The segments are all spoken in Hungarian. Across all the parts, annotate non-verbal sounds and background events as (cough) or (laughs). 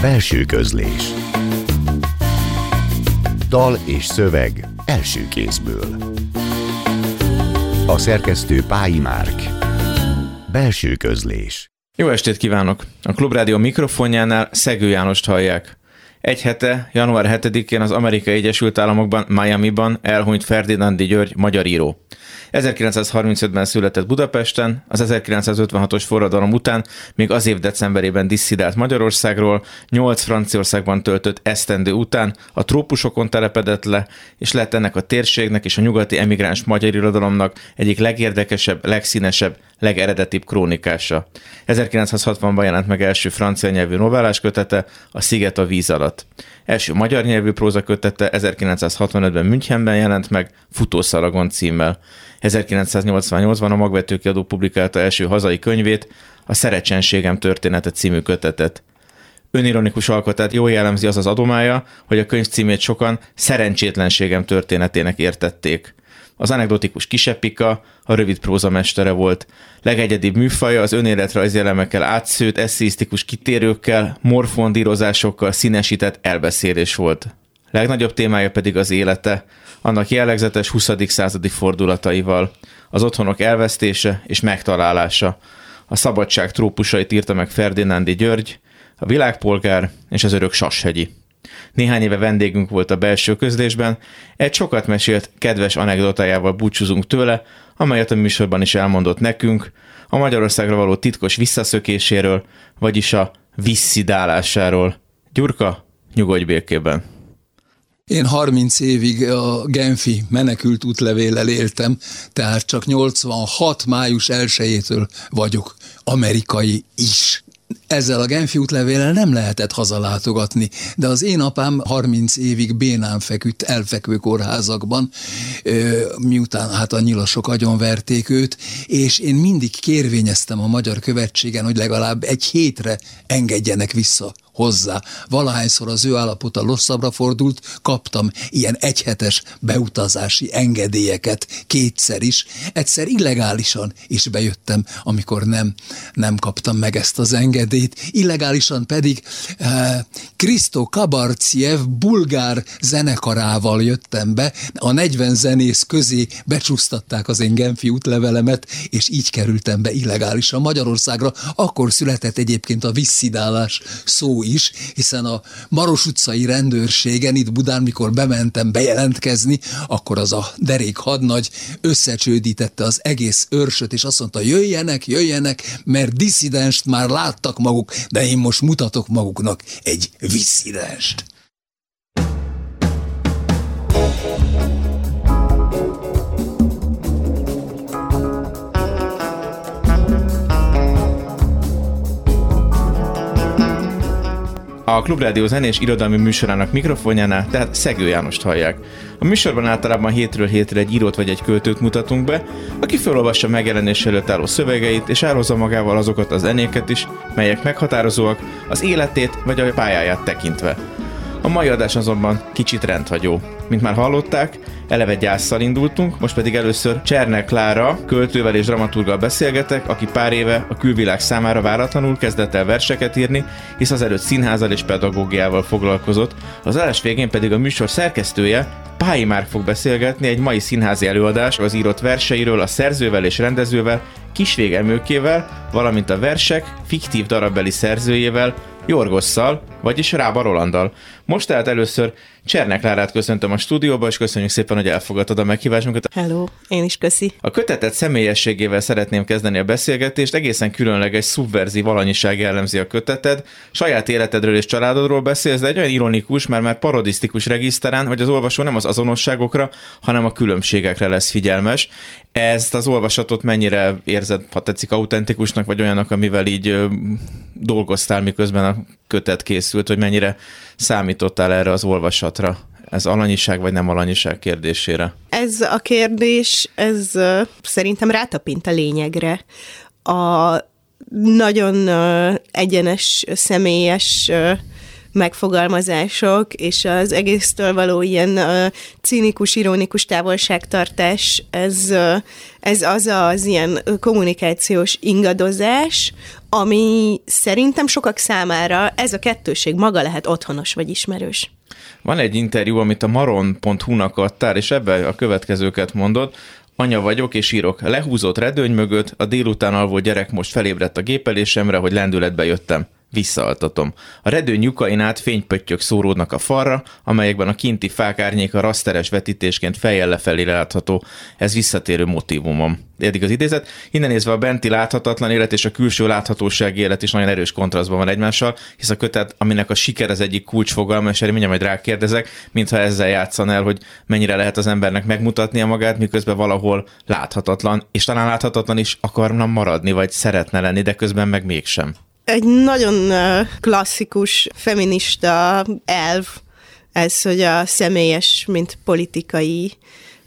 Belső közlés Dal és szöveg első kézből A szerkesztő Pályi Márk Belső közlés Jó estét kívánok! A Klubrádió mikrofonjánál Szegő Jánost hallják. Egy hete, január 7-én az Amerikai Egyesült Államokban, Miami-ban elhunyt Ferdinandi György, magyar író. 1935-ben született Budapesten, az 1956-os forradalom után még az év decemberében disszidált Magyarországról, 8 Franciaországban töltött esztendő után a trópusokon telepedett le, és lett ennek a térségnek és a nyugati emigráns magyar irodalomnak egyik legérdekesebb, legszínesebb, legeredetibb krónikása. 1960-ban jelent meg első francia nyelvű novellás kötete, a Sziget a víz alatt. Első magyar nyelvű próza kötete 1965-ben Münchenben jelent meg, Futószalagon címmel. 1988-ban a Magvetőkiadó publikálta első hazai könyvét, a Szerecsenségem története című kötetet. Önironikus alkotát jól jellemzi az az adomája, hogy a könyv címét sokan szerencsétlenségem történetének értették. Az anekdotikus kiseppika, a rövid próza mestere volt. Legegyedibb műfaja az önéletrajzi elemekkel átszőtt, eszéisztikus kitérőkkel, morfondírozásokkal színesített elbeszélés volt. Legnagyobb témája pedig az élete, annak jellegzetes 20. századi fordulataival, az otthonok elvesztése és megtalálása. A szabadság trópusait írta meg Ferdinándi György, a világpolgár és az örök Sashegyi. Néhány éve vendégünk volt a belső közlésben, egy sokat mesélt, kedves anekdotájával búcsúzunk tőle, amelyet a műsorban is elmondott nekünk, a Magyarországra való titkos visszaszökéséről, vagyis a visszidálásáról. Gyurka, nyugodj békében! Én 30 évig a Genfi menekült útlevéllel éltem, tehát csak 86. május 1-től vagyok amerikai is ezzel a Genfi útlevéllel nem lehetett hazalátogatni, de az én apám 30 évig bénán feküdt elfekvő kórházakban, miután hát a nyilasok agyonverték őt, és én mindig kérvényeztem a magyar követségen, hogy legalább egy hétre engedjenek vissza hozzá. Valahányszor az ő állapota rosszabbra fordult, kaptam ilyen egyhetes beutazási engedélyeket kétszer is. Egyszer illegálisan is bejöttem, amikor nem, nem kaptam meg ezt az engedélyt. Illegálisan pedig Krisztó eh, Kabarciev bulgár zenekarával jöttem be. A 40 zenész közé becsúsztatták az én Genfi útlevelemet, és így kerültem be illegálisan Magyarországra. Akkor született egyébként a visszidálás szó is, hiszen a Maros utcai rendőrségen itt Budán, mikor bementem bejelentkezni, akkor az a derék hadnagy összecsődítette az egész őrsöt, és azt mondta, jöjjenek, jöjjenek, mert disszidenst már láttak maguk, de én most mutatok maguknak egy visszidenst. A Klubrádió zenés irodalmi műsorának mikrofonjánál, tehát Szegő Jánost hallják. A műsorban általában hétről hétre egy írót vagy egy költőt mutatunk be, aki felolvassa megjelenés előtt álló szövegeit, és elhozza magával azokat az zenéket is, melyek meghatározóak az életét vagy a pályáját tekintve. A mai adás azonban kicsit rendhagyó. Mint már hallották, eleve gyászsal indultunk, most pedig először Csernek Klára, költővel és dramaturgal beszélgetek, aki pár éve a külvilág számára váratlanul kezdett el verseket írni, hisz az előtt színházal és pedagógiával foglalkozott, az adás végén pedig a műsor szerkesztője, Pályi Márk fog beszélgetni egy mai színházi előadás az írott verseiről a szerzővel és rendezővel, Kisvég Emőkével, valamint a versek fiktív darabbeli szerzőjével, Jorgosszal, vagyis Rába Rolandal. Most tehát először Csernek Lárát köszöntöm a stúdióba, és köszönjük szépen, hogy elfogadtad a meghívásunkat. Hello, én is köszi. A kötetet személyességével szeretném kezdeni a beszélgetést. Egészen különleges, szubverzív alanyiság jellemzi a köteted. Saját életedről és családodról beszélsz, de egy olyan ironikus, már már parodisztikus regiszterán, hogy az olvasó nem az azonosságokra, hanem a különbségekre lesz figyelmes. Ezt az olvasatot mennyire érzed, ha tetszik, autentikusnak, vagy olyannak, amivel így dolgoztál, miközben a kötet készült, hogy mennyire számítottál erre az olvasatra? Ez alanyiság vagy nem alanyiság kérdésére? Ez a kérdés, ez szerintem rátapint a lényegre. A nagyon egyenes, személyes megfogalmazások, és az egésztől való ilyen uh, cínikus, ironikus távolságtartás, ez, uh, ez az az ilyen kommunikációs ingadozás, ami szerintem sokak számára ez a kettőség maga lehet otthonos vagy ismerős. Van egy interjú, amit a maron.hu-nak adtál, és ebben a következőket mondod. Anya vagyok és írok. Lehúzott redőny mögött, a délután alvó gyerek most felébredt a gépelésemre, hogy lendületbe jöttem visszaaltatom. A redő nyukain át fénypöttyök szóródnak a falra, amelyekben a kinti fák árnyéka raszteres vetítésként fejjel lefelé látható. Ez visszatérő motivumom. Eddig az idézet. Innen nézve a benti láthatatlan élet és a külső láthatóság élet is nagyon erős kontrasztban van egymással, hisz a kötet, aminek a siker az egyik kulcsfogalma, és erre mindjárt majd rákérdezek, mintha ezzel játszan el, hogy mennyire lehet az embernek megmutatnia magát, miközben valahol láthatatlan, és talán láthatatlan is akarna maradni, vagy szeretne lenni, de közben meg mégsem egy nagyon klasszikus feminista elv, ez, hogy a személyes, mint politikai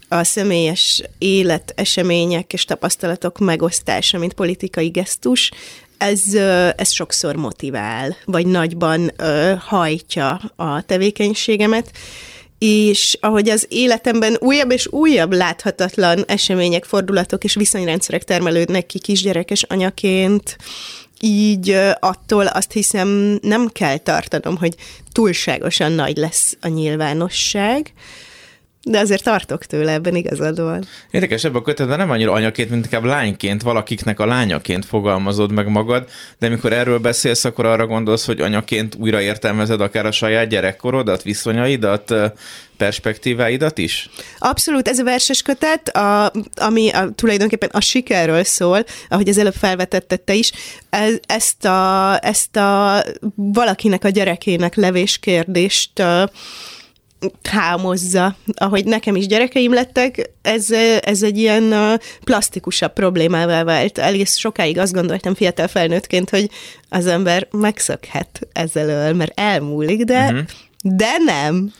a személyes élet, események és tapasztalatok megosztása, mint politikai gesztus, ez, ez sokszor motivál, vagy nagyban hajtja a tevékenységemet. És ahogy az életemben újabb és újabb láthatatlan események, fordulatok és viszonyrendszerek termelődnek ki kisgyerekes anyaként, így attól azt hiszem nem kell tartanom, hogy túlságosan nagy lesz a nyilvánosság, de azért tartok tőle, ebben igazad van. Érdekes ebben a kötetben nem annyira anyaként, mint inkább lányként, valakiknek a lányaként fogalmazod meg magad, de amikor erről beszélsz, akkor arra gondolsz, hogy anyaként újra értelmezed akár a saját gyerekkorodat, viszonyaidat, perspektíváidat is? Abszolút, ez a verses kötet, a, ami a, tulajdonképpen a sikerről szól, ahogy az előbb felvetetted te is, ez, ezt, a, ezt a valakinek a gyerekének levés kérdést hámozza. Ahogy nekem is gyerekeim lettek, ez, ez egy ilyen plastikusabb problémává vált. Egész sokáig azt gondoltam fiatal felnőttként, hogy az ember megszökhet ezzel, mert elmúlik, de, uh-huh. de nem.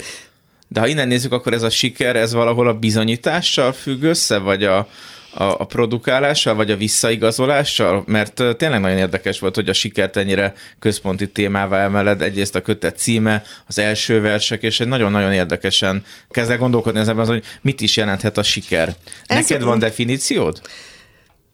De ha innen nézzük, akkor ez a siker, ez valahol a bizonyítással függ össze, vagy a, a, a produkálással, vagy a visszaigazolással? Mert tényleg nagyon érdekes volt, hogy a sikert ennyire központi témává emeled. Egyrészt a kötet címe, az első versek, és egy nagyon-nagyon érdekesen kezdek gondolkodni ezen, hogy mit is jelenthet a siker. Ez Neked van definíciód?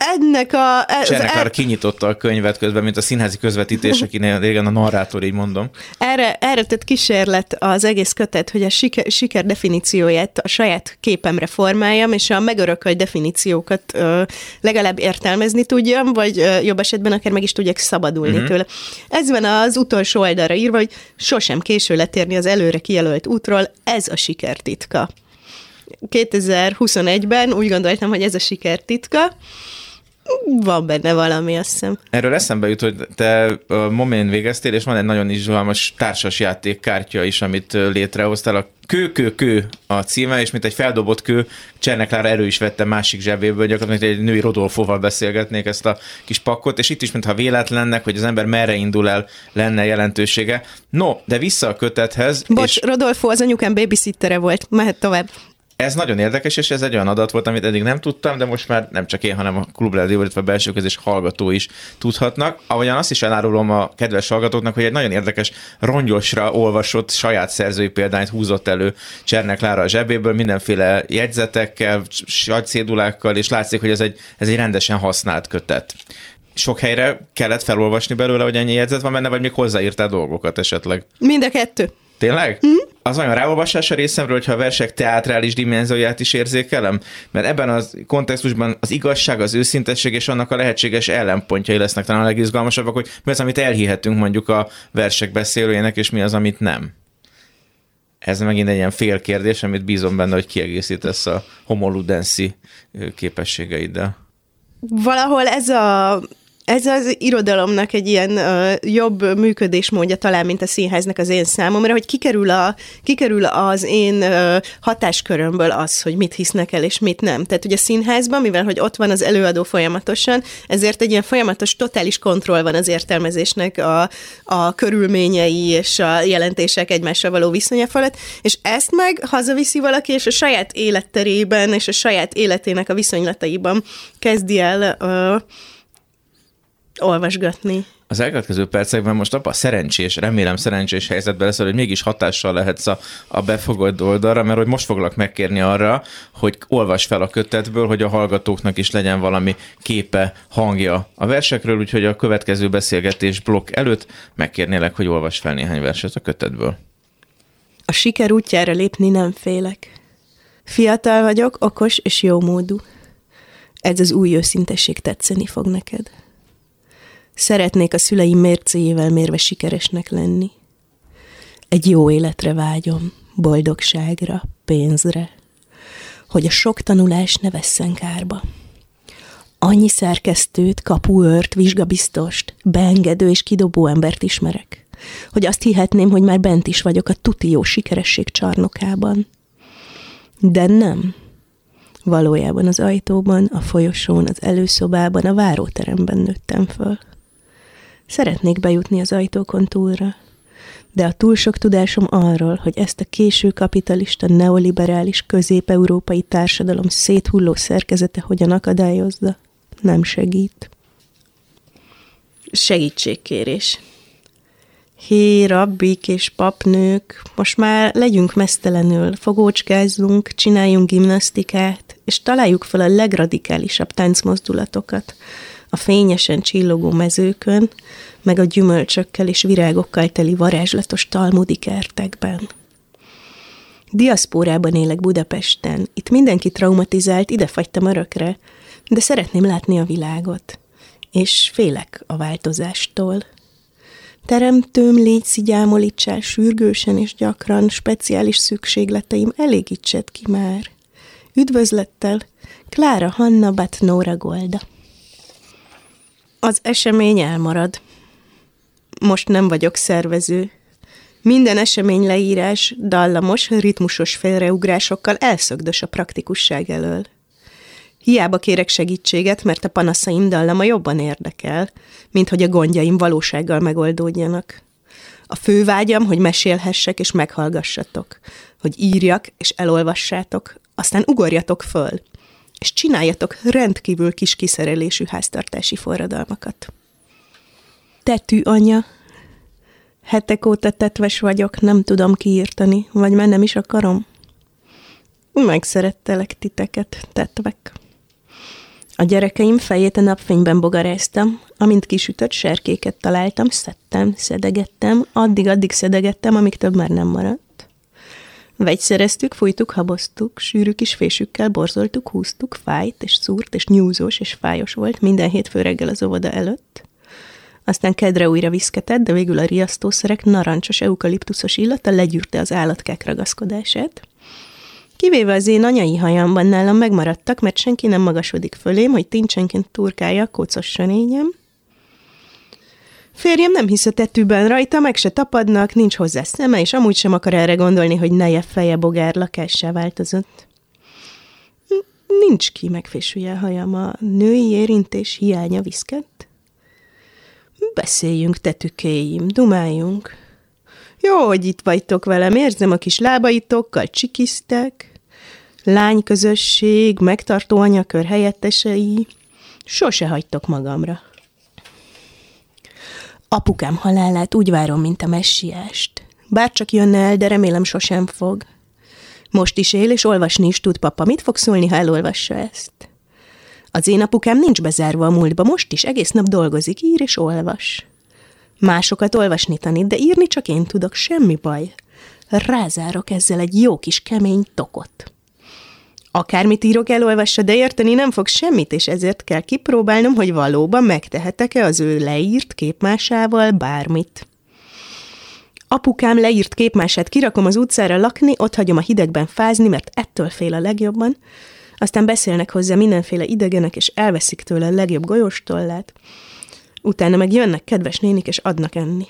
Ennek a... Ez, e... kinyitotta a könyvet közben, mint a színházi közvetítésekinél (laughs) régen a narrátor, így mondom. Erre, erre tett kísérlet az egész kötet, hogy a siker, siker definícióját a saját képemre formáljam, és a megörökölt definíciókat ö, legalább értelmezni tudjam, vagy ö, jobb esetben akár meg is tudjak szabadulni uh-huh. tőle. Ez van az utolsó oldalra írva, hogy sosem késő letérni az előre kijelölt útról, ez a siker titka. 2021-ben úgy gondoltam, hogy ez a siker titka, van benne valami, azt hiszem. Erről eszembe jut, hogy te a Momén végeztél, és van egy nagyon izgalmas társasjáték kártya is, amit létrehoztál. A kő, kő, kő a címe, és mint egy feldobott kő, Cserneklára erő is vette másik zsebéből, gyakorlatilag egy női Rodolfóval beszélgetnék ezt a kis pakkot, és itt is, mintha véletlennek, hogy az ember merre indul el, lenne jelentősége. No, de vissza a kötethez. Bocs, és... Rodolfo az anyukám babysittere volt, mehet tovább. Ez nagyon érdekes, és ez egy olyan adat volt, amit eddig nem tudtam, de most már nem csak én, hanem a klubrádió, illetve a belső közés hallgató is tudhatnak. Ahogyan azt is elárulom a kedves hallgatóknak, hogy egy nagyon érdekes rongyosra olvasott saját szerzői példányt húzott elő Csernek Lára a zsebéből, mindenféle jegyzetekkel, sajtszédulákkal, és látszik, hogy ez egy, ez egy rendesen használt kötet sok helyre kellett felolvasni belőle, hogy ennyi jegyzet van benne, vagy még hozzáírtál dolgokat esetleg? Mind a kettő. Tényleg? Mm. Az olyan ráolvasás a részemről, hogyha a versek teátrális dimenzióját is érzékelem? Mert ebben a kontextusban az igazság, az őszintesség és annak a lehetséges ellenpontjai lesznek talán a legizgalmasabbak, hogy mi az, amit elhihetünk mondjuk a versek beszélőjének, és mi az, amit nem. Ez megint egy ilyen fél kérdés, amit bízom benne, hogy kiegészítesz a homoludenszi képességeiddel. Valahol ez a ez az irodalomnak egy ilyen uh, jobb működésmódja talán, mint a színháznak az én számomra, hogy kikerül, a, kikerül az én uh, hatáskörömből az, hogy mit hisznek el és mit nem. Tehát ugye a színházban, mivel hogy ott van az előadó folyamatosan, ezért egy ilyen folyamatos, totális kontroll van az értelmezésnek a, a körülményei és a jelentések egymással való viszonya felett, és ezt meg hazaviszi valaki, és a saját életterében és a saját életének a viszonylataiban kezdi el uh, olvasgatni. Az elkövetkező percekben most abban szerencsés, remélem szerencsés helyzetben leszel, hogy mégis hatással lehetsz a, a befogott oldalra, mert hogy most foglak megkérni arra, hogy olvas fel a kötetből, hogy a hallgatóknak is legyen valami képe, hangja a versekről, úgyhogy a következő beszélgetés blokk előtt megkérnélek, hogy olvas fel néhány verset a kötetből. A siker útjára lépni nem félek. Fiatal vagyok, okos és jó módú. Ez az új őszintesség tetszeni fog neked. Szeretnék a szüleim mércéjével mérve sikeresnek lenni. Egy jó életre vágyom, boldogságra, pénzre, hogy a sok tanulás ne vesszen kárba. Annyi szerkesztőt, kapuőrt, vizsgabiztost, beengedő és kidobó embert ismerek, hogy azt hihetném, hogy már bent is vagyok a tuti jó sikeresség csarnokában. De nem. Valójában az ajtóban, a folyosón, az előszobában, a váróteremben nőttem föl. Szeretnék bejutni az ajtókon túlra, de a túl sok tudásom arról, hogy ezt a késő kapitalista neoliberális közép-európai társadalom széthulló szerkezete hogyan akadályozza, nem segít. Segítségkérés. Hé, rabbik és papnők, most már legyünk mesztelenül, fogócskázzunk, csináljunk gimnasztikát, és találjuk fel a legradikálisabb táncmozdulatokat a fényesen csillogó mezőkön, meg a gyümölcsökkel és virágokkal teli varázslatos talmudi kertekben. Diaszpórában élek Budapesten. Itt mindenki traumatizált, ide fagytam örökre, de szeretném látni a világot. És félek a változástól. Teremtőm, légy szigyámolítsál sürgősen és gyakran, speciális szükségleteim elégítsed ki már. Üdvözlettel, Klára Hanna Batnóra Golda. Az esemény elmarad. Most nem vagyok szervező. Minden esemény leírás dallamos, ritmusos félreugrásokkal elszögdös a praktikusság elől. Hiába kérek segítséget, mert a panaszaim dallama jobban érdekel, mint hogy a gondjaim valósággal megoldódjanak. A fő vágyam, hogy mesélhessek és meghallgassatok, hogy írjak és elolvassátok, aztán ugorjatok föl, és csináljatok rendkívül kis kiszerelésű háztartási forradalmakat. Tetű anya, hetek óta tetves vagyok, nem tudom kiírtani, vagy már nem is akarom. Megszerettelek titeket, tetvek. A gyerekeim fejét a napfényben bogaráztam, amint kisütött serkéket találtam, szedtem, szedegettem, addig-addig szedegettem, amíg több már nem maradt. Vegyszereztük, fújtuk, haboztuk, sűrű kis fésükkel borzoltuk, húztuk, fájt és szúrt és nyúzós és fájos volt minden hétfő reggel az óvoda előtt. Aztán kedre újra viszketett, de végül a riasztószerek narancsos eukaliptuszos illata legyűrte az állatkák ragaszkodását. Kivéve az én anyai hajamban nálam megmaradtak, mert senki nem magasodik fölém, hogy tincsenként turkálja a kócos sönényem. Férjem nem hisz a tetűben rajta, meg se tapadnak, nincs hozzá szeme, és amúgy sem akar erre gondolni, hogy neje feje bogár lakássá változott. Nincs ki megfésülje a hajam, a női érintés hiánya viszket. Beszéljünk, tetükéim, dumáljunk. Jó, hogy itt vagytok velem, érzem a kis lábaitokkal, csikisztek lányközösség, megtartó anyakör helyettesei, sose hagytok magamra. Apukám halálát úgy várom, mint a messiást. Bárcsak jönne el, de remélem sosem fog. Most is él, és olvasni is tud, papa. Mit fog szólni, ha elolvassa ezt? Az én apukám nincs bezárva a múltba, most is egész nap dolgozik, ír és olvas. Másokat olvasni tanít, de írni csak én tudok, semmi baj. Rázárok ezzel egy jó kis kemény tokot. Akármit írok, elolvassa, de érteni nem fog semmit, és ezért kell kipróbálnom, hogy valóban megtehetek-e az ő leírt képmásával bármit. Apukám leírt képmását kirakom az utcára lakni, ott hagyom a hidegben fázni, mert ettől fél a legjobban, aztán beszélnek hozzá mindenféle idegenek, és elveszik tőle a legjobb golyóstollát. Utána meg jönnek kedves nénik, és adnak enni.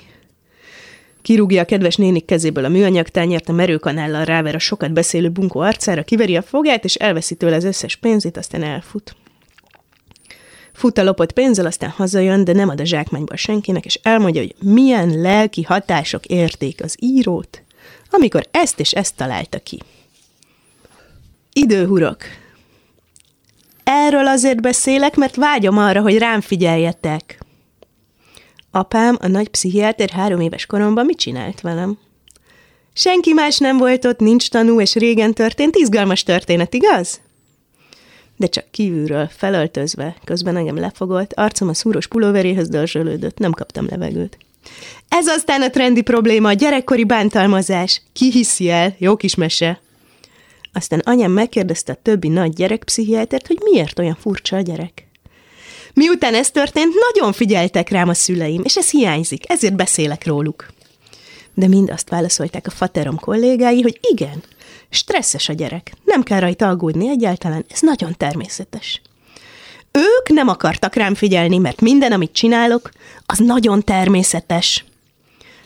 Kirúgja a kedves nénik kezéből a műanyag tányért, a merőkanállal ráver a sokat beszélő bunkó arcára, kiveri a fogát, és elveszi tőle az összes pénzét, aztán elfut. Fut a lopott pénzzel, aztán hazajön, de nem ad a zsákmányból senkinek, és elmondja, hogy milyen lelki hatások érték az írót, amikor ezt és ezt találta ki. Időhurok. Erről azért beszélek, mert vágyom arra, hogy rám figyeljetek. Apám, a nagy pszichiáter három éves koromban mit csinált velem? Senki más nem volt ott, nincs tanú, és régen történt, izgalmas történet, igaz? De csak kívülről, felöltözve, közben engem lefogolt, arcom a szúros pulóveréhez dörzsölődött, nem kaptam levegőt. Ez aztán a trendi probléma, a gyerekkori bántalmazás. Ki hiszi el? Jó kis mese. Aztán anyám megkérdezte a többi nagy gyerekpszichiátert, hogy miért olyan furcsa a gyerek. Miután ez történt, nagyon figyeltek rám a szüleim, és ez hiányzik, ezért beszélek róluk. De mind azt válaszolták a faterom kollégái, hogy igen, stresszes a gyerek, nem kell rajta aggódni egyáltalán, ez nagyon természetes. Ők nem akartak rám figyelni, mert minden, amit csinálok, az nagyon természetes.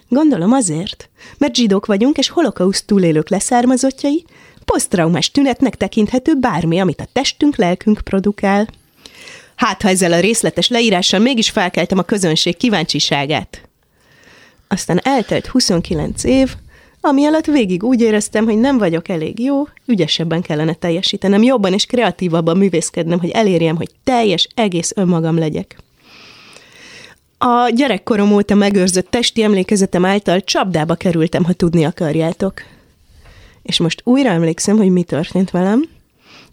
Gondolom azért, mert zsidók vagyunk, és holokauszt túlélők leszármazottjai, posztraumás tünetnek tekinthető bármi, amit a testünk, lelkünk produkál. Hát, ha ezzel a részletes leírással mégis felkeltem a közönség kíváncsiságát. Aztán eltelt 29 év, ami alatt végig úgy éreztem, hogy nem vagyok elég jó, ügyesebben kellene teljesítenem, jobban és kreatívabban művészkednem, hogy elérjem, hogy teljes, egész önmagam legyek. A gyerekkorom óta megőrzött testi emlékezetem által csapdába kerültem, ha tudni akarjátok. És most újra emlékszem, hogy mi történt velem.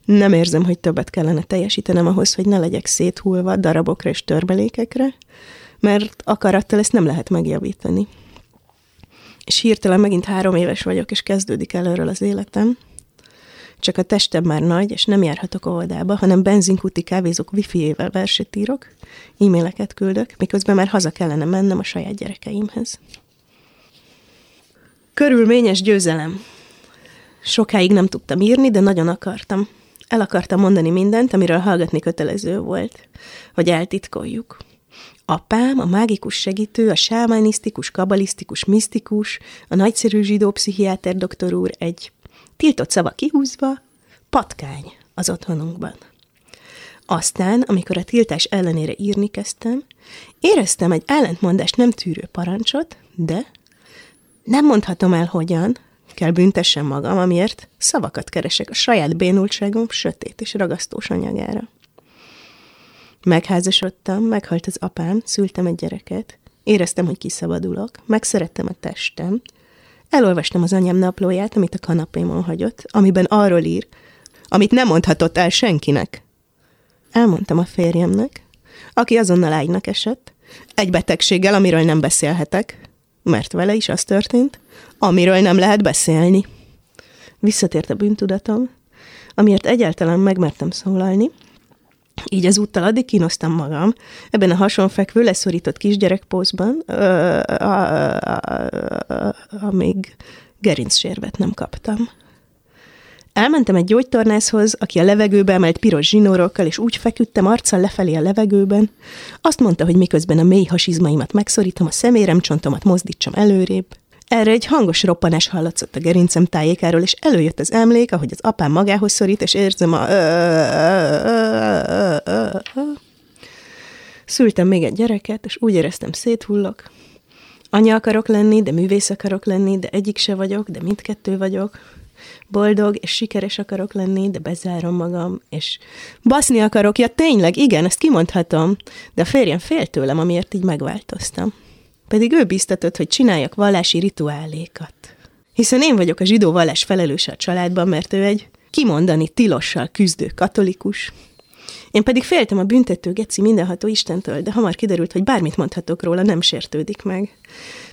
Nem érzem, hogy többet kellene teljesítenem ahhoz, hogy ne legyek széthullva darabokra és törbelékekre, mert akarattal ezt nem lehet megjavítani. És hirtelen megint három éves vagyok, és kezdődik előről az életem. Csak a testem már nagy, és nem járhatok óvodába, hanem benzinkuti kávézók wifi-ével verset írok, e-maileket küldök, miközben már haza kellene mennem a saját gyerekeimhez. Körülményes győzelem. Sokáig nem tudtam írni, de nagyon akartam. El akartam mondani mindent, amiről hallgatni kötelező volt, hogy eltitkoljuk. Apám, a mágikus segítő, a sámánisztikus, kabalisztikus, misztikus, a nagyszerű zsidó pszichiáter doktor úr egy tiltott szava kihúzva, patkány az otthonunkban. Aztán, amikor a tiltás ellenére írni kezdtem, éreztem egy ellentmondást nem tűrő parancsot, de nem mondhatom el hogyan, kell büntessem magam, amiért szavakat keresek a saját bénultságom sötét és ragasztós anyagára. Megházasodtam, meghalt az apám, szültem egy gyereket, éreztem, hogy kiszabadulok, megszerettem a testem, elolvastam az anyám naplóját, amit a kanapémon hagyott, amiben arról ír, amit nem mondhatott el senkinek. Elmondtam a férjemnek, aki azonnal ágynak esett, egy betegséggel, amiről nem beszélhetek, mert vele is az történt, amiről nem lehet beszélni. Visszatért a bűntudatom, amiért egyáltalán megmertem szólalni, így az úttal addig kínosztam magam, ebben a hasonfekvő, leszorított kisgyerekpózban, amíg gerincsérvet nem kaptam. Elmentem egy gyógytornászhoz, aki a levegőbe emelt piros zsinórokkal, és úgy feküdtem arccal lefelé a levegőben. Azt mondta, hogy miközben a mély hasizmaimat megszorítom, a szeméremcsontomat mozdítsam előrébb. Erre egy hangos roppanás hallatszott a gerincem tájékáról, és előjött az emlék, ahogy az apám magához szorít, és érzem a... Szültem még egy gyereket, és úgy éreztem széthullok. Anya akarok lenni, de művész akarok lenni, de egyik se vagyok, de mindkettő vagyok. Boldog és sikeres akarok lenni, de bezárom magam, és baszni akarok, ja tényleg, igen, ezt kimondhatom, de a férjem fél tőlem, amiért így megváltoztam pedig ő biztatott, hogy csináljak vallási rituálékat. Hiszen én vagyok a zsidó vallás felelőse a családban, mert ő egy kimondani tilossal küzdő katolikus. Én pedig féltem a büntető geci mindenható Istentől, de hamar kiderült, hogy bármit mondhatok róla, nem sértődik meg.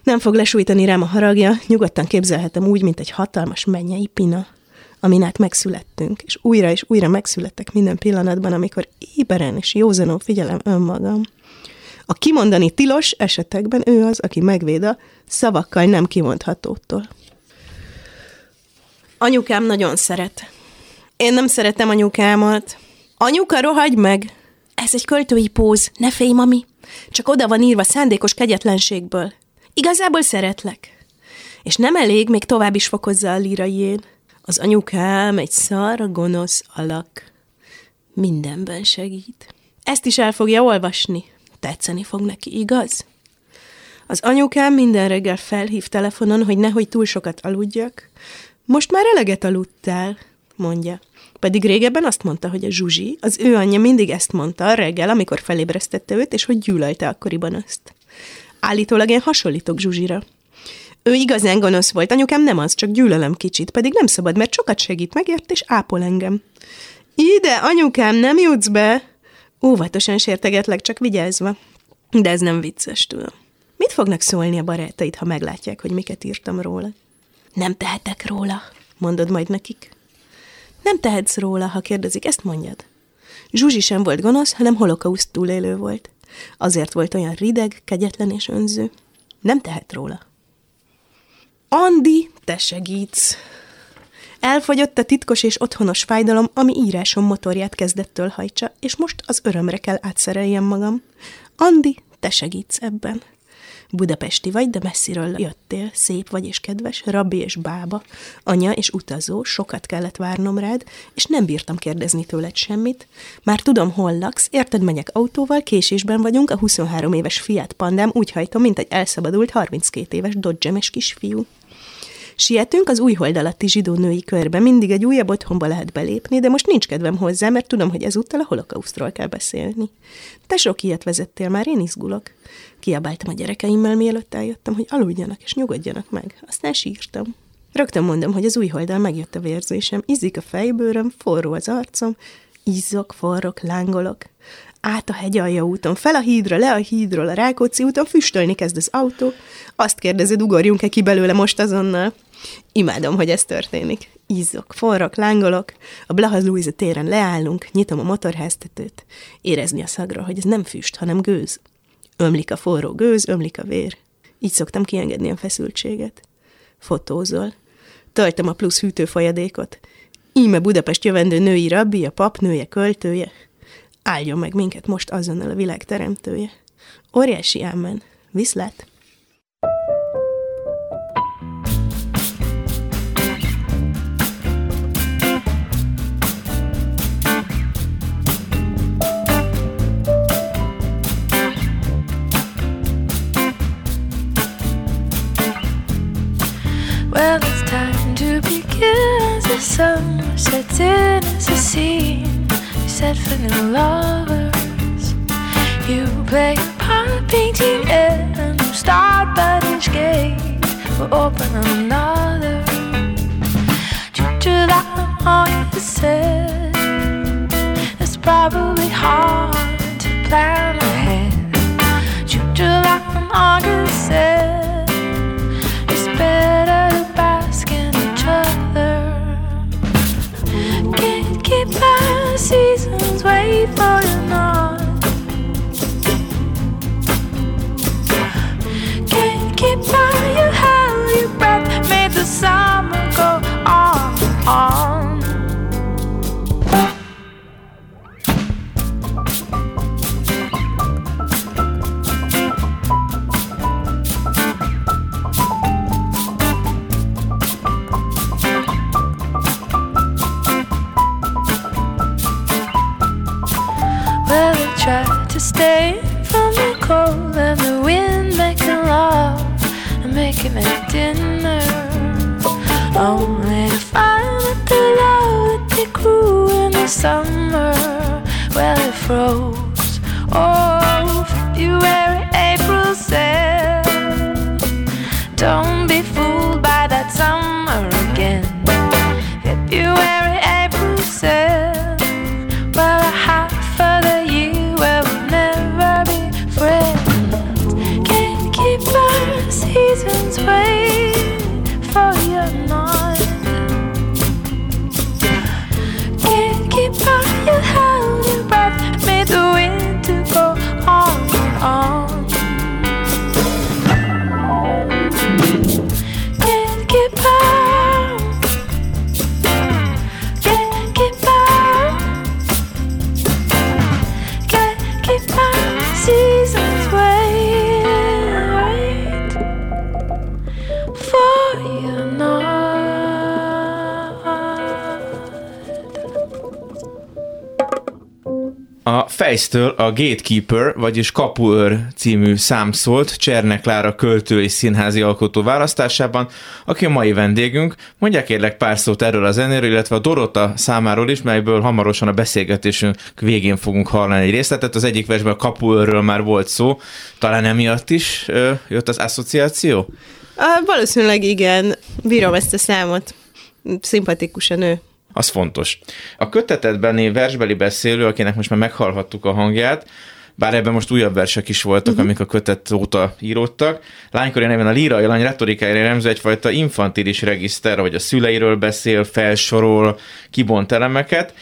Nem fog lesújtani rám a haragja, nyugodtan képzelhetem úgy, mint egy hatalmas mennyei pina, amin át megszülettünk, és újra és újra megszülettek minden pillanatban, amikor éberen és józanul figyelem önmagam. A kimondani tilos esetekben ő az, aki megvéd a szavakkal nem kimondhatótól. Anyukám nagyon szeret. Én nem szeretem anyukámat. Anyuka, rohagy meg! Ez egy költői póz, ne félj, mami. Csak oda van írva szándékos kegyetlenségből. Igazából szeretlek. És nem elég, még tovább is fokozza a líraién. Az anyukám egy szar, gonosz alak. Mindenben segít. Ezt is el fogja olvasni tetszeni fog neki, igaz? Az anyukám minden reggel felhív telefonon, hogy nehogy túl sokat aludjak. Most már eleget aludtál, mondja. Pedig régebben azt mondta, hogy a Zsuzsi, az ő anyja mindig ezt mondta reggel, amikor felébresztette őt, és hogy gyűlölte akkoriban azt. Állítólag én hasonlítok Zsuzsira. Ő igazán gonosz volt, anyukám nem az, csak gyűlölöm kicsit, pedig nem szabad, mert sokat segít, megért és ápol engem. Ide, anyukám, nem jutsz be! Óvatosan sértegetlek, csak vigyázva. De ez nem vicces, tudom. Mit fognak szólni a barátaid, ha meglátják, hogy miket írtam róla? Nem tehetek róla, mondod majd nekik. Nem tehetsz róla, ha kérdezik, ezt mondjad. Zsuzsi sem volt gonosz, hanem holokauszt túlélő volt. Azért volt olyan rideg, kegyetlen és önző. Nem tehet róla. Andi, te segítsz! Elfogyott a titkos és otthonos fájdalom, ami írásom motorját kezdettől hajtsa, és most az örömre kell átszereljem magam. Andi, te segítsz ebben. Budapesti vagy, de messziről jöttél, szép vagy és kedves, rabbi és bába, anya és utazó, sokat kellett várnom rád, és nem bírtam kérdezni tőled semmit. Már tudom, hol laksz, érted, megyek autóval, késésben vagyunk, a 23 éves Fiat Pandám úgy hajtom, mint egy elszabadult 32 éves dodge kisfiú. Sietünk az újhold alatti zsidó női körbe, mindig egy újabb otthonba lehet belépni, de most nincs kedvem hozzá, mert tudom, hogy ezúttal a holokausztról kell beszélni. Te sok ilyet vezettél már, én izgulok. Kiabáltam a gyerekeimmel, mielőtt eljöttem, hogy aludjanak és nyugodjanak meg. Aztán sírtam. Rögtön mondom, hogy az újholdal megjött a vérzésem, izzik a fejbőröm, forró az arcom, izzok, forrok, lángolok. Át a hegyalja úton, fel a hídra, le a hídról, a Rákóczi úton, füstölni kezd az autó. Azt kérdezed, ugorjunk-e ki belőle most azonnal? Imádom, hogy ez történik. Izzok, forrok, lángolok, a Blaha Louise téren leállunk, nyitom a motorháztetőt. Érezni a szagra, hogy ez nem füst, hanem gőz. Ömlik a forró gőz, ömlik a vér. Így szoktam kiengedni a feszültséget. Fotózol. Töltöm a plusz hűtőfolyadékot. Íme Budapest jövendő női rabbi, a pap nője, költője. Áldjon meg minket most azonnal a világ teremtője. Óriási ámen. Viszlát! Well, it's time to begin as the sun sets in as a scene set for new lovers. You play a part painting and you start but each gate will open another. July August said it's probably hard to plan ahead. July August said seasons wait for you Weiss-től a Gatekeeper, vagyis Kapuőr című szám szólt Csernek Klára költő és színházi alkotó választásában, aki a mai vendégünk. Mondják kérlek pár szót erről a zenéről, illetve a Dorota számáról is, melyből hamarosan a beszélgetésünk végén fogunk hallani egy részletet. Az egyik versben a Kapuőrről már volt szó, talán emiatt is ö, jött az asszociáció? Valószínűleg igen, bírom ezt a számot. Szimpatikus a nő. Az fontos. A kötetetbeni versbeli beszélő, akinek most már meghallhattuk a hangját, bár ebben most újabb versek is voltak, uh-huh. amik a kötet óta íródtak. Lánykori neven a lírai lány retorikájára jellemző egyfajta infantilis regiszter, hogy a szüleiről beszél, felsorol, kibont elemeket.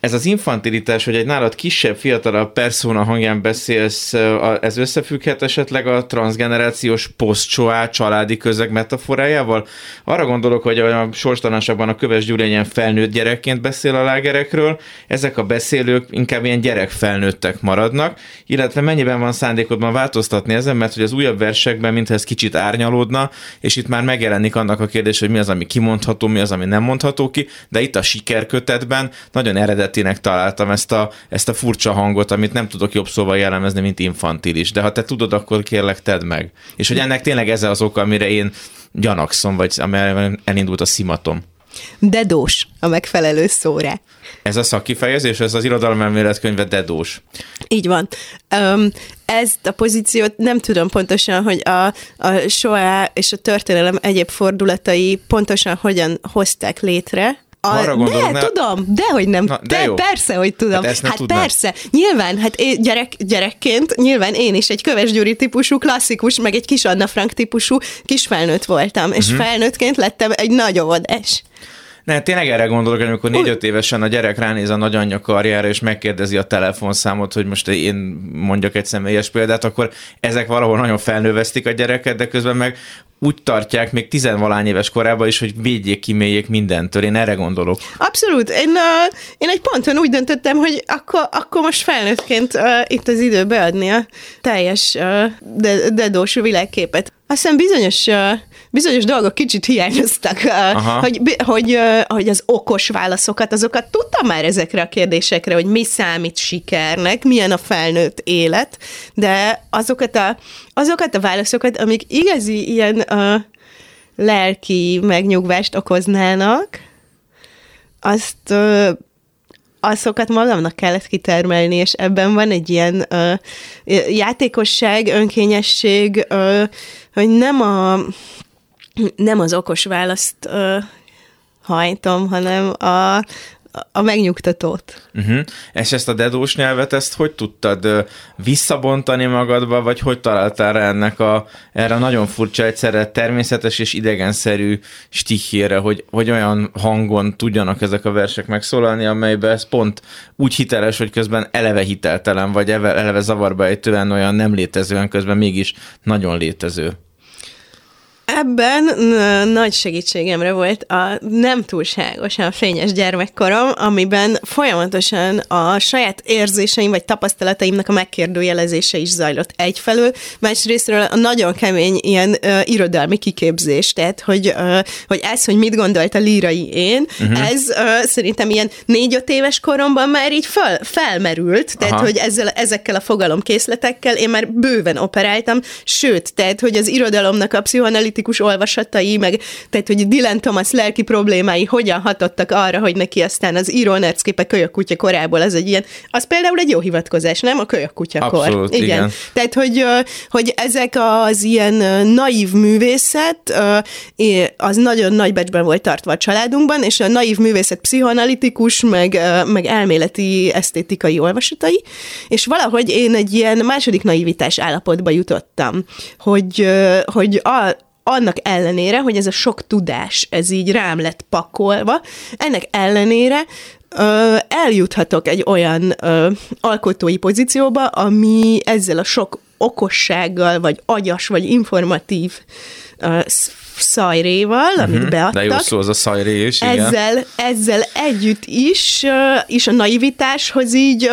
Ez az infantilitás, hogy egy nálad kisebb, fiatalabb persona hangján beszélsz, ez összefügghet esetleg a transgenerációs posztcsoá családi közeg metaforájával? Arra gondolok, hogy a sorstalanságban a Köves Gyurényen felnőtt gyerekként beszél a lágerekről, ezek a beszélők inkább ilyen gyerekfelnőttek maradnak, illetve mennyiben van szándékodban változtatni ezen, mert hogy az újabb versekben mintha ez kicsit árnyalódna, és itt már megjelenik annak a kérdés, hogy mi az, ami kimondható, mi az, ami nem mondható ki, de itt a sikerkötetben nagyon nagyon eredetinek találtam ezt a, ezt a furcsa hangot, amit nem tudok jobb szóval jellemezni, mint infantilis. De ha te tudod, akkor kérlek tedd meg. És hogy ennek tényleg ez az oka, amire én gyanakszom, vagy amire elindult a szimatom. Dedós a megfelelő szóra. Ez a szakkifejezés, ez az irodalomelmélet könyve dedós. Így van. Um, ezt a pozíciót nem tudom pontosan, hogy a, a soá és a történelem egyéb fordulatai pontosan hogyan hozták létre, arra gondolok, de, ne... tudom, de hogy nem. Na, de, de jó. persze, hogy tudom. Hát, hát persze. Nyilván, hát én gyerek, gyerekként, nyilván én is egy Köves Gyuri típusú, klasszikus, meg egy kis Anna Frank típusú kisfelnőtt voltam, uh-huh. és mhm. felnőttként lettem egy nagy óvodás. Ne, tényleg erre gondolok, amikor négy-öt évesen a gyerek ránéz a nagyanyja karjára, és megkérdezi a telefonszámot, hogy most én mondjak egy személyes példát, akkor ezek valahol nagyon felnővesztik a gyereket, de közben meg úgy tartják még tizenvalány éves korában is, hogy védjék, kiméljék mindentől. Én erre gondolok. Abszolút. Én, uh, én egy ponton úgy döntöttem, hogy akkor, akkor most felnőttként uh, itt az idő beadni a teljes uh, dedós világképet. Aztán bizonyos, uh, bizonyos dolgok kicsit hiányoztak, hogy, hogy, hogy az okos válaszokat, azokat tudtam már ezekre a kérdésekre, hogy mi számít sikernek, milyen a felnőtt élet, de azokat a, azokat a válaszokat, amik igazi ilyen uh, lelki megnyugvást okoznának, azt uh, azokat magamnak kellett kitermelni, és ebben van egy ilyen uh, játékosság, önkényesség, uh, hogy nem a nem az okos választ uh, hajtom, hanem a, a megnyugtatót. Uh-huh. És ezt a dedós nyelvet, ezt hogy tudtad visszabontani magadba, vagy hogy találtál rá ennek a, erre nagyon furcsa, egyszerre természetes és idegenszerű stihére, hogy, hogy olyan hangon tudjanak ezek a versek megszólalni, amelyben ez pont úgy hiteles, hogy közben eleve hiteltelen, vagy eleve zavarba ejtően olyan nem létezően közben mégis nagyon létező. Ebben nagy segítségemre volt a nem túlságosan fényes gyermekkorom, amiben folyamatosan a saját érzéseim vagy tapasztalataimnak a megkérdőjelezése is zajlott egyfelől, másrésztről a nagyon kemény ilyen uh, irodalmi kiképzés, tehát hogy, uh, hogy ez, hogy mit gondolt a lírai én, uh-huh. ez uh, szerintem ilyen négy-öt éves koromban már így fel, felmerült, tehát Aha. hogy ezzel, ezekkel a fogalomkészletekkel én már bőven operáltam, sőt, tehát hogy az irodalomnak a pszichoanalitikus kritikus olvasatai, meg tehát, hogy Dylan Thomas lelki problémái hogyan hatottak arra, hogy neki aztán az író kölyök kölyökkutya korából az egy ilyen, az például egy jó hivatkozás, nem? A kölyökkutyakor. Abszolút, igen. igen. Tehát, hogy, hogy ezek az ilyen naív művészet, az nagyon nagy becsben volt tartva a családunkban, és a naív művészet pszichoanalitikus, meg, meg elméleti esztétikai olvasatai, és valahogy én egy ilyen második naivitás állapotba jutottam, hogy, hogy a, annak ellenére, hogy ez a sok tudás, ez így rám lett pakolva, ennek ellenére ö, eljuthatok egy olyan ö, alkotói pozícióba, ami ezzel a sok okossággal, vagy agyas, vagy informatív ö, szajréval, amit uh-huh, beadtak. De jó szó az a szajré is, igen. Ezzel, ezzel együtt is, és a naivitáshoz így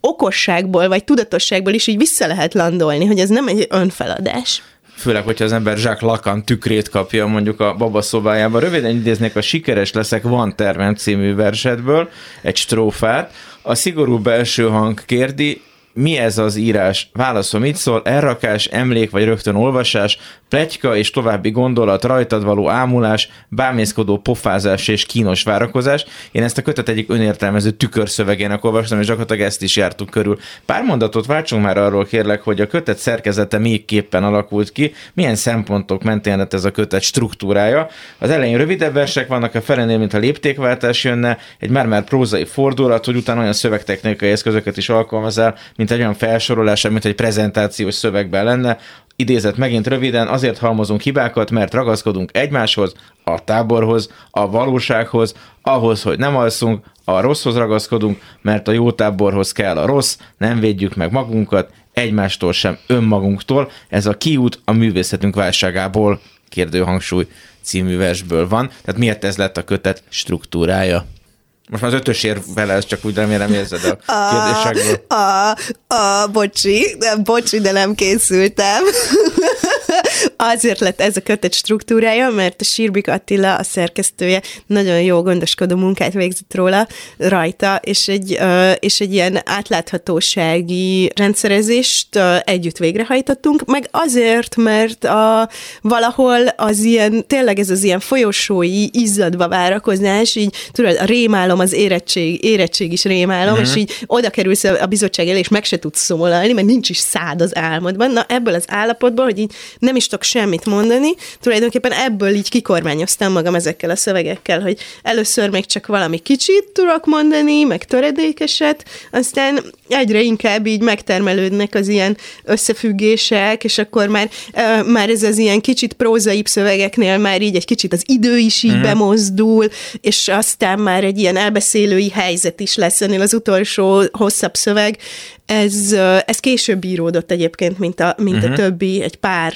okosságból, vagy tudatosságból is így vissza lehet landolni, hogy ez nem egy önfeladás. Főleg, hogyha az ember Jacques Lacan tükrét kapja mondjuk a babaszobájába. Röviden idéznék a Sikeres leszek, van tervem című versetből egy strófát. A szigorú belső hang kérdi, mi ez az írás? Válaszom, mit szól? Elrakás, emlék vagy rögtön olvasás, pletyka és további gondolat, rajtad való ámulás, bámészkodó pofázás és kínos várakozás. Én ezt a kötet egyik önértelmező tükörszövegének olvastam, és gyakorlatilag ezt is jártuk körül. Pár mondatot váltsunk már arról kérlek, hogy a kötet szerkezete még képpen alakult ki, milyen szempontok mentén lett ez a kötet struktúrája. Az elején rövidebb versek vannak, a felenél, mint a léptékváltás jönne, egy már-már prózai fordulat, hogy utána olyan szövegtechnikai eszközöket is alkalmazál, mint egy olyan felsorolása, mint egy prezentációs szövegben lenne, idézett megint röviden, azért halmozunk hibákat, mert ragaszkodunk egymáshoz, a táborhoz, a valósághoz, ahhoz, hogy nem alszunk, a rosszhoz ragaszkodunk, mert a jó táborhoz kell a rossz, nem védjük meg magunkat, egymástól sem, önmagunktól. Ez a kiút a művészetünk válságából, kérdőhangsúly című versből van. Tehát miért ez lett a kötet struktúrája? Most már az ötös ér vele, ez csak úgy remélem érzed a kérdésekből. A, a, a bocsi, de, bocsi, de nem készültem. Azért lett ez a kötet struktúrája, mert a Sírbik Attila, a szerkesztője, nagyon jó gondoskodó munkát végzett róla, rajta, és egy, és egy ilyen átláthatósági rendszerezést együtt végrehajtottunk, meg azért, mert a, valahol az ilyen, tényleg ez az ilyen folyosói izzadva várakozás, így tudod, a rémálom, az érettség, érettség is rémálom, uh-huh. és így oda kerülsz a bizottság elé, és meg se tudsz szólalni, mert nincs is szád az álmodban. Na ebből az állapotból, hogy így nem is tudok semmit mondani, tulajdonképpen ebből így kikormányoztam magam ezekkel a szövegekkel, hogy először még csak valami kicsit tudok mondani, meg töredékeset, aztán egyre inkább így megtermelődnek az ilyen összefüggések, és akkor már, már ez az ilyen kicsit prózaibb szövegeknél már így egy kicsit az idő is így uh-huh. bemozdul, és aztán már egy ilyen elbeszélői helyzet is lesz ennél az utolsó hosszabb szöveg. Ez, ez később íródott egyébként, mint a, mint uh-huh. a többi, egy pár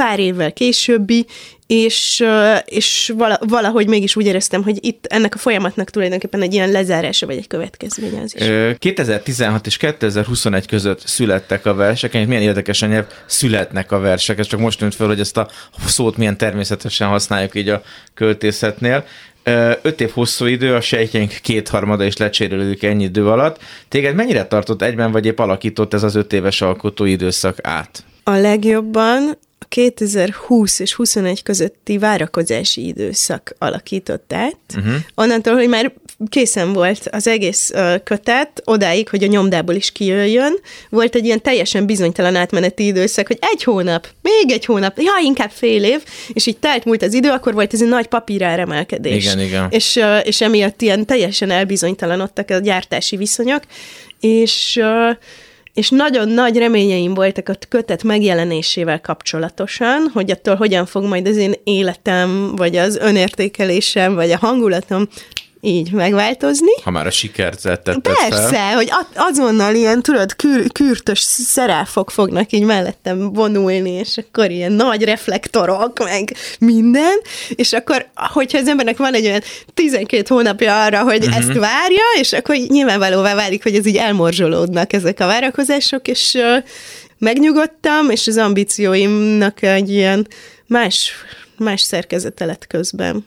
pár évvel későbbi, és, és valahogy mégis úgy éreztem, hogy itt ennek a folyamatnak tulajdonképpen egy ilyen lezárása vagy egy következménye az is. 2016 és 2021 között születtek a versek, és milyen érdekesen nyelv születnek a versek, ez csak most tűnt fel, hogy ezt a szót milyen természetesen használjuk így a költészetnél. Öt év hosszú idő, a sejtjeink kétharmada is lecserélődik ennyi idő alatt. Téged mennyire tartott egyben, vagy épp alakított ez az öt éves alkotó időszak át? A legjobban 2020 és 21 közötti várakozási időszak alakított át. Uh-huh. Onnantól, hogy már készen volt az egész kötet, odáig, hogy a nyomdából is kijöjjön, volt egy ilyen teljesen bizonytalan átmeneti időszak, hogy egy hónap, még egy hónap, ja, inkább fél év, és így telt múlt az idő, akkor volt ez egy nagy papíráremelkedés. Igen, igen. És, és emiatt ilyen teljesen elbizonytalanodtak a gyártási viszonyok, és és nagyon nagy reményeim voltak a kötet megjelenésével kapcsolatosan, hogy attól hogyan fog majd az én életem, vagy az önértékelésem, vagy a hangulatom így megváltozni. Ha már a sikert tetted Persze, fel. hogy azonnal ilyen, tudod, kür, kürtös szeráfok fognak így mellettem vonulni, és akkor ilyen nagy reflektorok, meg minden, és akkor, hogyha az embernek van egy olyan 12 hónapja arra, hogy uh-huh. ezt várja, és akkor nyilvánvalóvá válik, hogy ez így elmorzsolódnak ezek a várakozások, és uh, megnyugodtam, és az ambícióimnak egy ilyen más, más szerkezete lett közben.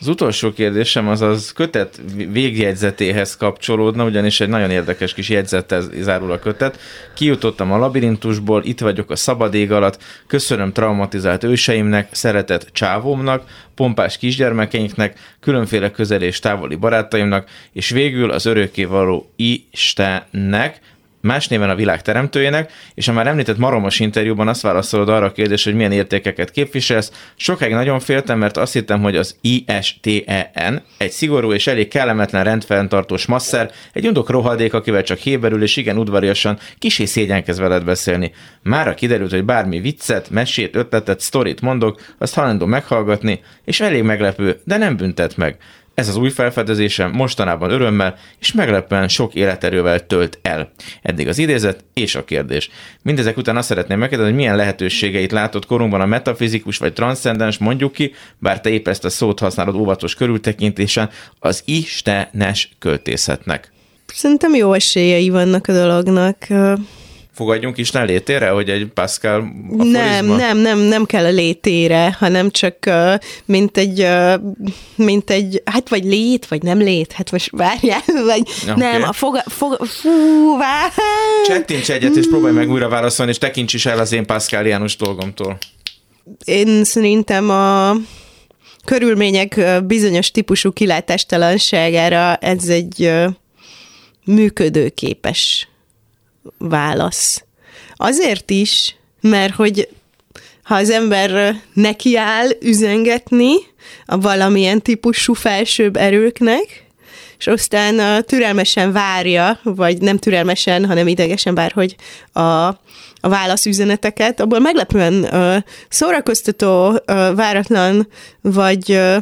Az utolsó kérdésem az az kötet végjegyzetéhez kapcsolódna, ugyanis egy nagyon érdekes kis jegyzettel zárul a kötet. Kijutottam a labirintusból, itt vagyok a szabad ég alatt, köszönöm traumatizált őseimnek, szeretett csávómnak, pompás kisgyermekeinknek, különféle közel és távoli barátaimnak, és végül az örökkévaló Istennek, más néven a világ teremtőjének, és a már említett maromos interjúban azt válaszolod arra a kérdés, hogy milyen értékeket képviselsz. Sokáig nagyon féltem, mert azt hittem, hogy az ISTEN egy szigorú és elég kellemetlen rendfenntartós masszer, egy undok rohadék, akivel csak héberül és igen udvariasan kisé szégyenkezve veled beszélni. Mára kiderült, hogy bármi viccet, mesét, ötletet, sztorit mondok, azt hajlandó meghallgatni, és elég meglepő, de nem büntet meg. Ez az új felfedezésem mostanában örömmel és meglepően sok életerővel tölt el. Eddig az idézet és a kérdés. Mindezek után azt szeretném megkérdezni, hogy milyen lehetőségeit látott korunkban a metafizikus vagy transzcendens, mondjuk ki, bár te épp ezt a szót használod óvatos körültekintésen, az istenes költészetnek. Szerintem jó esélyei vannak a dolognak. Fogadjunk is létére, hogy egy Pascal aforizma? Nem, nem, nem, nem kell a létére, hanem csak uh, mint egy, uh, mint egy, hát vagy lét, vagy nem lét, hát most várjál, (laughs) vagy Ja, nem, a foga, foga, fú, vár. Csettints egyet, és próbálj meg újra válaszolni, és tekints is el az én Pascaliánus dolgomtól. Én szerintem a körülmények bizonyos típusú kilátástalanságára ez egy működőképes válasz. Azért is, mert hogy ha az ember nekiáll üzengetni a valamilyen típusú felsőbb erőknek, és aztán türelmesen várja, vagy nem türelmesen, hanem idegesen vár, hogy a, a válaszüzeneteket, abból meglepően ö, szórakoztató, ö, váratlan, vagy ö,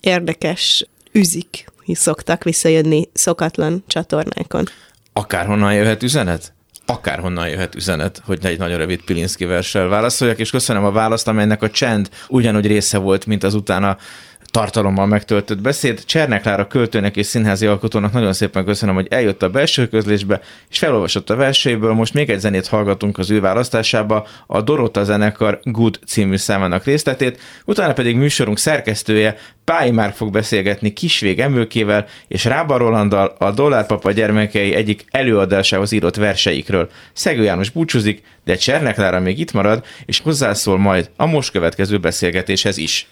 érdekes üzik szoktak visszajönni szokatlan csatornákon. Akárhonnan jöhet üzenet? Akárhonnan jöhet üzenet, hogy egy nagyon rövid Pilinszki verssel válaszoljak, és köszönöm a választ, amelynek a csend ugyanúgy része volt, mint az utána tartalommal megtöltött beszéd. Csernek Lára költőnek és színházi alkotónak nagyon szépen köszönöm, hogy eljött a belső közlésbe, és felolvasott a verseiből. Most még egy zenét hallgatunk az ő választásába, a Dorota zenekar Good című számának részletét, utána pedig műsorunk szerkesztője Pályi Márk fog beszélgetni Kisvég Emőkével és Rába Rolanddal a Dollárpapa gyermekei egyik előadásához írott verseikről. Szegő János búcsúzik, de Csernek Lára még itt marad, és hozzászól majd a most következő beszélgetéshez is.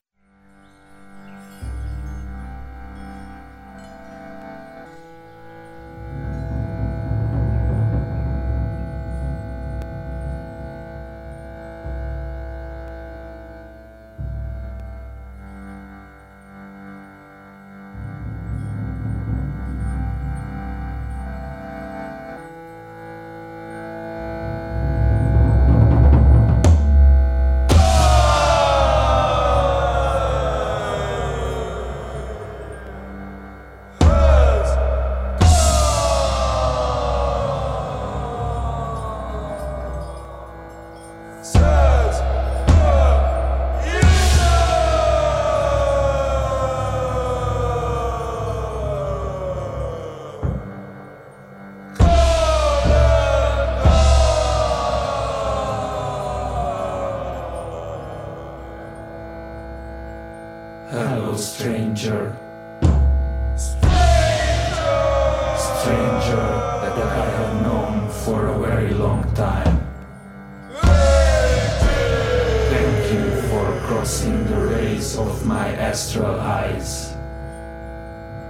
Crossing the rays of my astral eyes.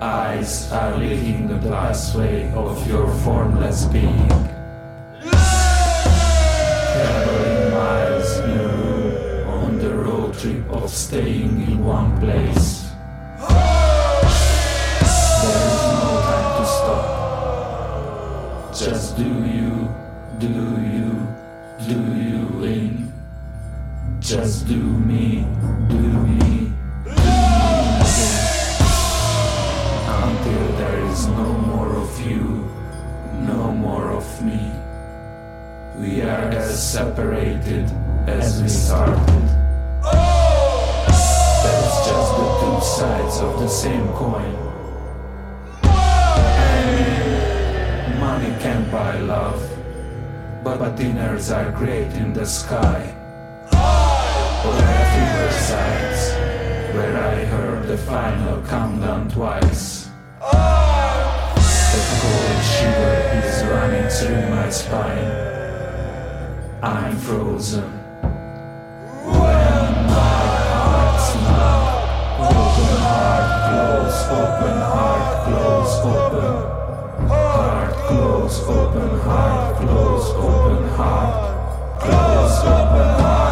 Eyes are leading the pathway of your formless being. Traveling miles in a room on the road trip of staying in one place. There is no time to stop. Just do you, do you, do you in. Just do coin. Money can't buy love, but, dinners are great in the sky. Or at riversides, where I heard the final countdown twice. The cold shiver is running through my spine. I'm frozen. Open heart, close, open. Heart, close, open heart, close, open heart, close, open heart,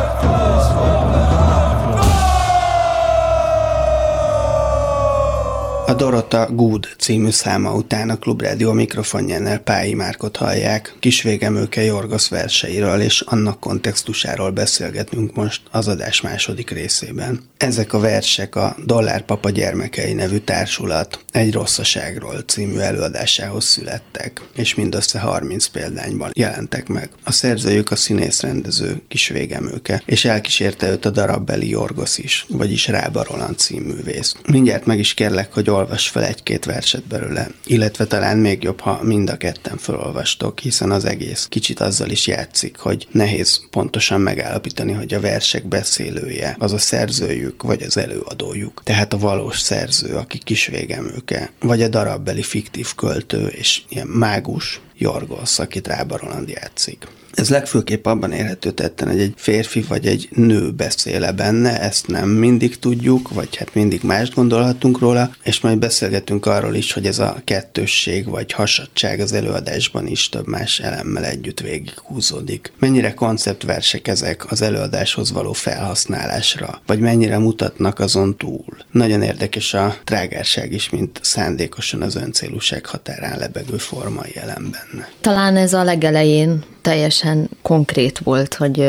A Dorota Good című száma után a Klubrádió mikrofonjánál Pályi Márkot hallják. Kisvégemőke Jorgosz verseiről és annak kontextusáról beszélgetünk most az adás második részében. Ezek a versek a Dollárpapa gyermekei nevű társulat egy rosszaságról című előadásához születtek, és mindössze 30 példányban jelentek meg. A szerzőjük a színész-rendező Kisvégemőke, és elkísérte őt a darabbeli Jorgosz is, vagyis Rába Roland címművész. Mindjárt meg is kérlek, hogy olvas fel egy-két verset belőle, illetve talán még jobb, ha mind a ketten felolvastok, hiszen az egész kicsit azzal is játszik, hogy nehéz pontosan megállapítani, hogy a versek beszélője az a szerzőjük, vagy az előadójuk. Tehát a valós szerző, aki kisvégemőke, vagy a darabbeli fiktív költő és ilyen mágus, Jorgos, akit Rába Roland játszik. Ez legfőképp abban érhető tetten, hogy egy férfi vagy egy nő beszéle benne, ezt nem mindig tudjuk, vagy hát mindig mást gondolhatunk róla, és majd beszélgetünk arról is, hogy ez a kettősség vagy hasadság az előadásban is több más elemmel együtt végighúzódik. Mennyire konceptversek ezek az előadáshoz való felhasználásra, vagy mennyire mutatnak azon túl. Nagyon érdekes a trágárság is, mint szándékosan az öncélúság határán lebegő formai elem benne. Talán ez a legelején teljesen konkrét volt, hogy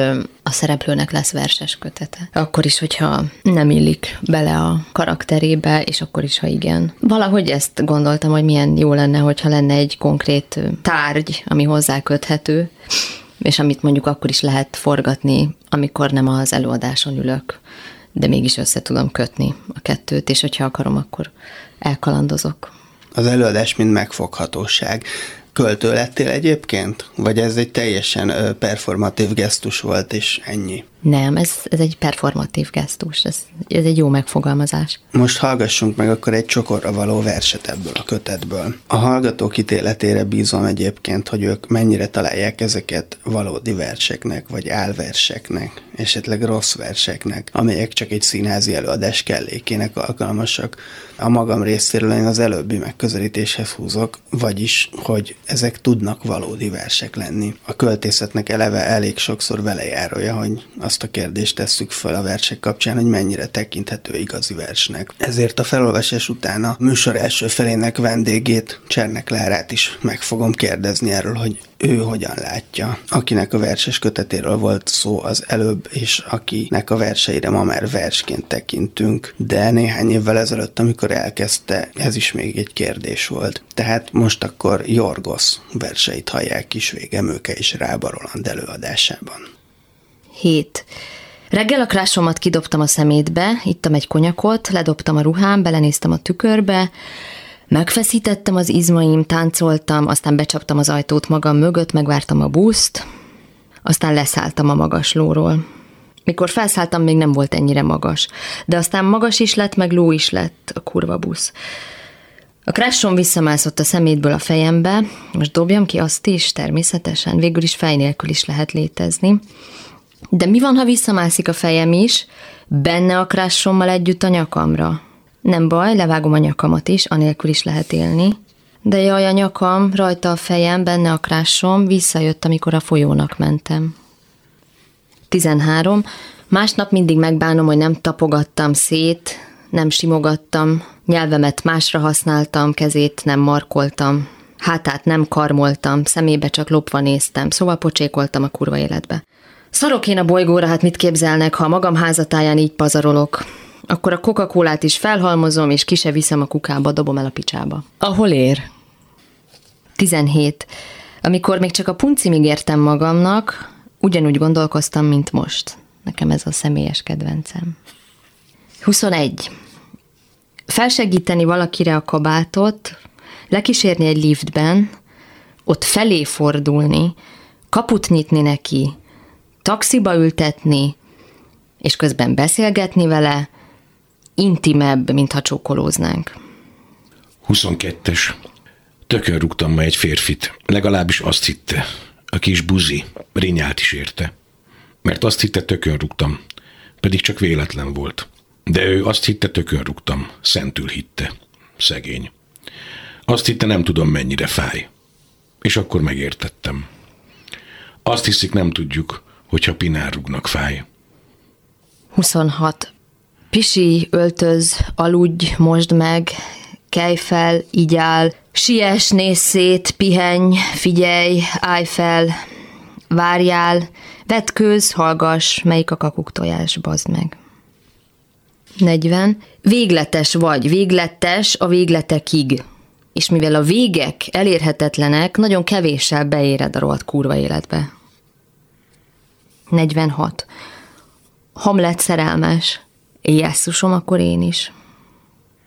a szereplőnek lesz verses kötete. Akkor is, hogyha nem illik bele a karakterébe, és akkor is, ha igen. Valahogy ezt gondoltam, hogy milyen jó lenne, hogyha lenne egy konkrét tárgy, ami hozzá köthető, és amit mondjuk akkor is lehet forgatni, amikor nem az előadáson ülök, de mégis össze tudom kötni a kettőt, és hogyha akarom, akkor elkalandozok. Az előadás mind megfoghatóság. Költő lettél egyébként? Vagy ez egy teljesen performatív gesztus volt, és ennyi? Nem, ez, ez egy performatív gesztus, ez, ez egy jó megfogalmazás. Most hallgassunk meg akkor egy csokorra való verset ebből a kötetből. A hallgatók ítéletére bízom egyébként, hogy ők mennyire találják ezeket valódi verseknek, vagy álverseknek, esetleg rossz verseknek, amelyek csak egy színházi előadás kellékének alkalmasak. A magam részéről én az előbbi megközelítéshez húzok, vagyis, hogy ezek tudnak valódi versek lenni. A költészetnek eleve elég sokszor velejárója, hogy azt a kérdést tesszük fel a versek kapcsán, hogy mennyire tekinthető igazi versnek. Ezért a felolvasás után a műsor első felének vendégét, Csernek Lárát is meg fogom kérdezni erről, hogy ő hogyan látja. Akinek a verses kötetéről volt szó az előbb, és akinek a verseire ma már versként tekintünk, de néhány évvel ezelőtt, amikor elkezdte, ez is még egy kérdés volt. Tehát most akkor Jorgos verseit hallják Kisvégemőke és Rába Roland előadásában. 7. Reggel a krásomat kidobtam a szemétbe, ittam egy konyakot, ledobtam a ruhám, belenéztem a tükörbe, megfeszítettem az izmaim, táncoltam, aztán becsaptam az ajtót magam mögött, megvártam a buszt, aztán leszálltam a magas lóról. Mikor felszálltam, még nem volt ennyire magas, de aztán magas is lett, meg ló is lett a kurva busz. A krássom visszamászott a szemétből a fejembe, most dobjam ki azt is, természetesen, végül is fej nélkül is lehet létezni. De mi van, ha visszamászik a fejem is, benne a krássommal együtt a nyakamra? Nem baj, levágom a nyakamat is, anélkül is lehet élni. De jaj, a nyakam, rajta a fejem, benne a krássom, visszajött, amikor a folyónak mentem. 13. Másnap mindig megbánom, hogy nem tapogattam szét, nem simogattam, nyelvemet másra használtam, kezét nem markoltam, hátát nem karmoltam, szemébe csak lopva néztem, szóval pocsékoltam a kurva életbe. Szarok én a bolygóra, hát mit képzelnek, ha magam házatáján így pazarolok. Akkor a coca is felhalmozom, és ki viszem a kukába, dobom el a picsába. Ahol ér? 17. Amikor még csak a puncimig értem magamnak, ugyanúgy gondolkoztam, mint most. Nekem ez a személyes kedvencem. 21. Felsegíteni valakire a kabátot, lekísérni egy liftben, ott felé fordulni, kaput nyitni neki, taxiba ültetni, és közben beszélgetni vele, intimebb, mintha csókolóznánk. 22-es. Tökön rúgtam ma egy férfit. Legalábbis azt hitte. A kis buzi. Rinyált is érte. Mert azt hitte, tökön rúgtam. Pedig csak véletlen volt. De ő azt hitte, tökön rúgtam. Szentül hitte. Szegény. Azt hitte, nem tudom, mennyire fáj. És akkor megértettem. Azt hiszik, nem tudjuk, hogyha pinár rúgnak fáj. 26. Pisi, öltöz, aludj, mosd meg, kelj fel, igyál, siess, nézz szét, pihenj, figyelj, állj fel, várjál, vetkőz, hallgass, melyik a kakuk tojás, bazd meg. 40. Végletes vagy, végletes a végletekig. És mivel a végek elérhetetlenek, nagyon kevéssel beéred a rohadt kurva életbe. 46. Hamlet szerelmes. Jesszusom, akkor én is.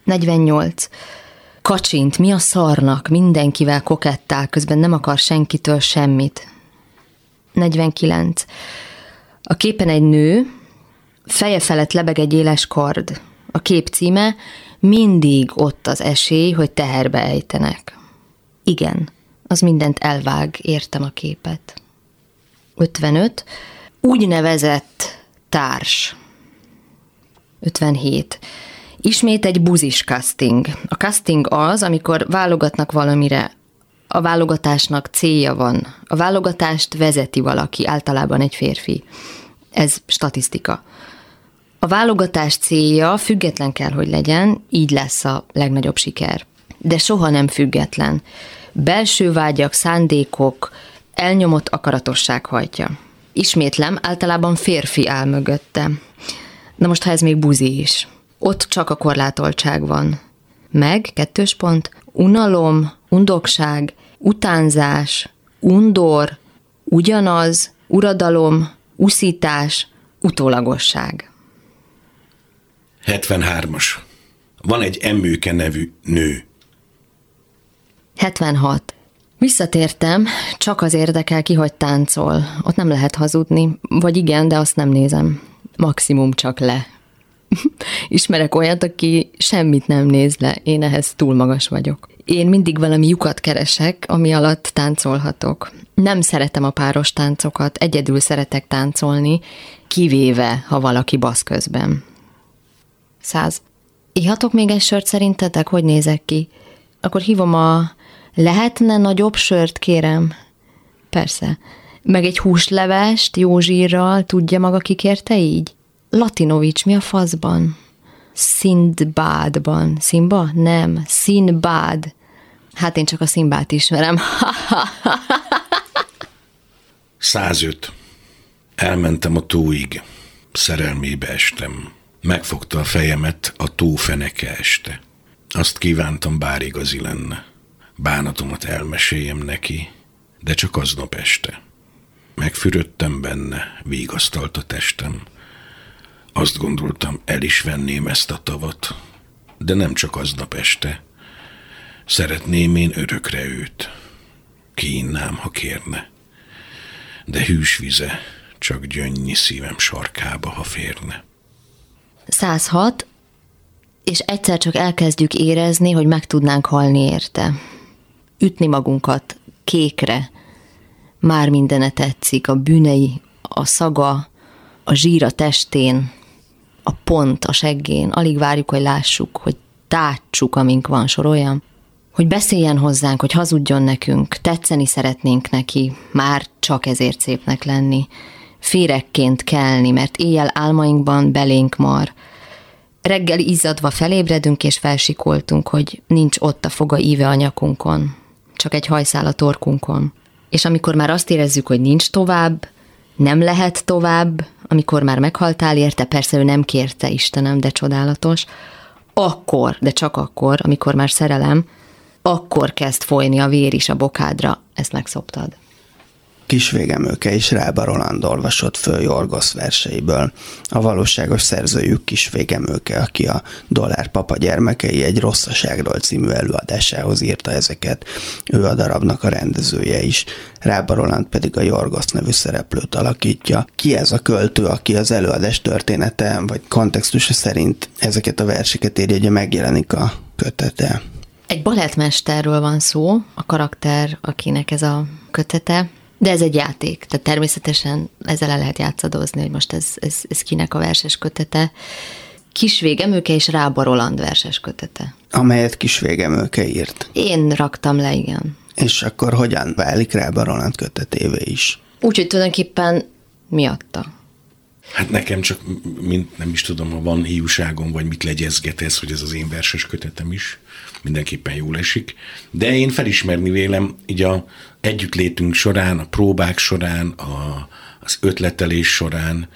48. kacsint, mi a szarnak, mindenkivel kokettál, közben nem akar senkitől semmit. 49. A képen egy nő, feje felett lebeg egy éles kard. A kép címe mindig ott az esély, hogy teherbe ejtenek. Igen, az mindent elvág, értem a képet. 55. Úgynevezett társ. 57. Ismét egy buzis casting. A casting az, amikor válogatnak valamire. A válogatásnak célja van. A válogatást vezeti valaki, általában egy férfi. Ez statisztika. A válogatás célja független kell, hogy legyen, így lesz a legnagyobb siker. De soha nem független. Belső vágyak, szándékok, elnyomott akaratosság hajtja. Ismétlem, általában férfi áll mögötte. Na most, ha ez még buzi is. Ott csak a korlátoltság van. Meg, kettős pont, unalom, undokság, utánzás, undor, ugyanaz, uradalom, uszítás, utólagosság. 73-as. Van egy Emmőke nevű nő. 76. Visszatértem, csak az érdekel ki, hogy táncol. Ott nem lehet hazudni, vagy igen, de azt nem nézem. Maximum csak le. (laughs) Ismerek olyat, aki semmit nem néz le, én ehhez túl magas vagyok. Én mindig valami lyukat keresek, ami alatt táncolhatok. Nem szeretem a páros táncokat, egyedül szeretek táncolni, kivéve, ha valaki basz közben. Száz. Ihatok még egy sört szerintetek? Hogy nézek ki? Akkor hívom a... Lehetne nagyobb sört, kérem? Persze. Meg egy húslevest jó zsírral, tudja maga ki kérte így? Latinovics, mi a faszban? Szindbádban. Szimba? Nem. Színbád. Hát én csak a Szimbát ismerem. (laughs) 105. Elmentem a tóig. Szerelmébe estem. Megfogta a fejemet a tó feneke este. Azt kívántam, bár igazi lenne. Bánatomat elmeséljem neki, de csak aznap este. Megfürödtem benne, vigasztalt a testem. Azt gondoltam, el is venném ezt a tavat, de nem csak aznap este. Szeretném én örökre őt. Kínnám, ha kérne. De hűs vize csak gyönnyi szívem sarkába, ha férne. 106, és egyszer csak elkezdjük érezni, hogy meg tudnánk halni érte. Ütni magunkat kékre, már mindene tetszik, a bűnei, a szaga, a zsír a testén, a pont a seggén, alig várjuk, hogy lássuk, hogy tátsuk, amink van, soroljam. Hogy beszéljen hozzánk, hogy hazudjon nekünk, tetszeni szeretnénk neki, már csak ezért szépnek lenni. Férekként kelni, mert éjjel álmainkban belénk mar. Reggel izzadva felébredünk és felsikoltunk, hogy nincs ott a foga íve a nyakunkon, csak egy hajszál a torkunkon. És amikor már azt érezzük, hogy nincs tovább, nem lehet tovább, amikor már meghaltál érte, persze ő nem kérte Istenem, de csodálatos, akkor, de csak akkor, amikor már szerelem, akkor kezd folyni a vér is a bokádra, ezt megszoptad. Kisvégemőke is Rába Roland olvasott föl Jorgosz verseiből. A valóságos szerzőjük Kisvégemőke, aki a Dollár Papa gyermekei egy rosszaságról című előadásához írta ezeket. Ő a darabnak a rendezője is. Rába Roland pedig a Jorgosz nevű szereplőt alakítja. Ki ez a költő, aki az előadás története vagy kontextusa szerint ezeket a verseket írja, hogy megjelenik a kötete? Egy balettmesterről van szó, a karakter, akinek ez a kötete, de ez egy játék, tehát természetesen ezzel el lehet játszadozni, hogy most ez, ez, ez kinek a verses kötete. Kisvégemőke és Rába Roland verses kötete. Amelyet Kisvégemőke írt. Én raktam le, igen. És akkor hogyan válik Rába Roland kötetévé is? Úgyhogy tulajdonképpen miatta. Hát nekem csak, mint nem is tudom, ha van hiúságom, vagy mit legyezget ez, hogy ez az én verses kötetem is, mindenképpen jól esik. De én felismerni vélem, így a együttlétünk során, a próbák során, a, az ötletelés során,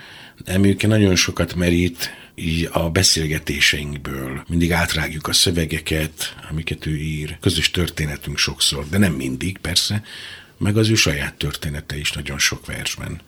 Emőke nagyon sokat merít így a beszélgetéseinkből. Mindig átrágjuk a szövegeket, amiket ő ír. Közös történetünk sokszor, de nem mindig, persze, meg az ő saját története is nagyon sok versben.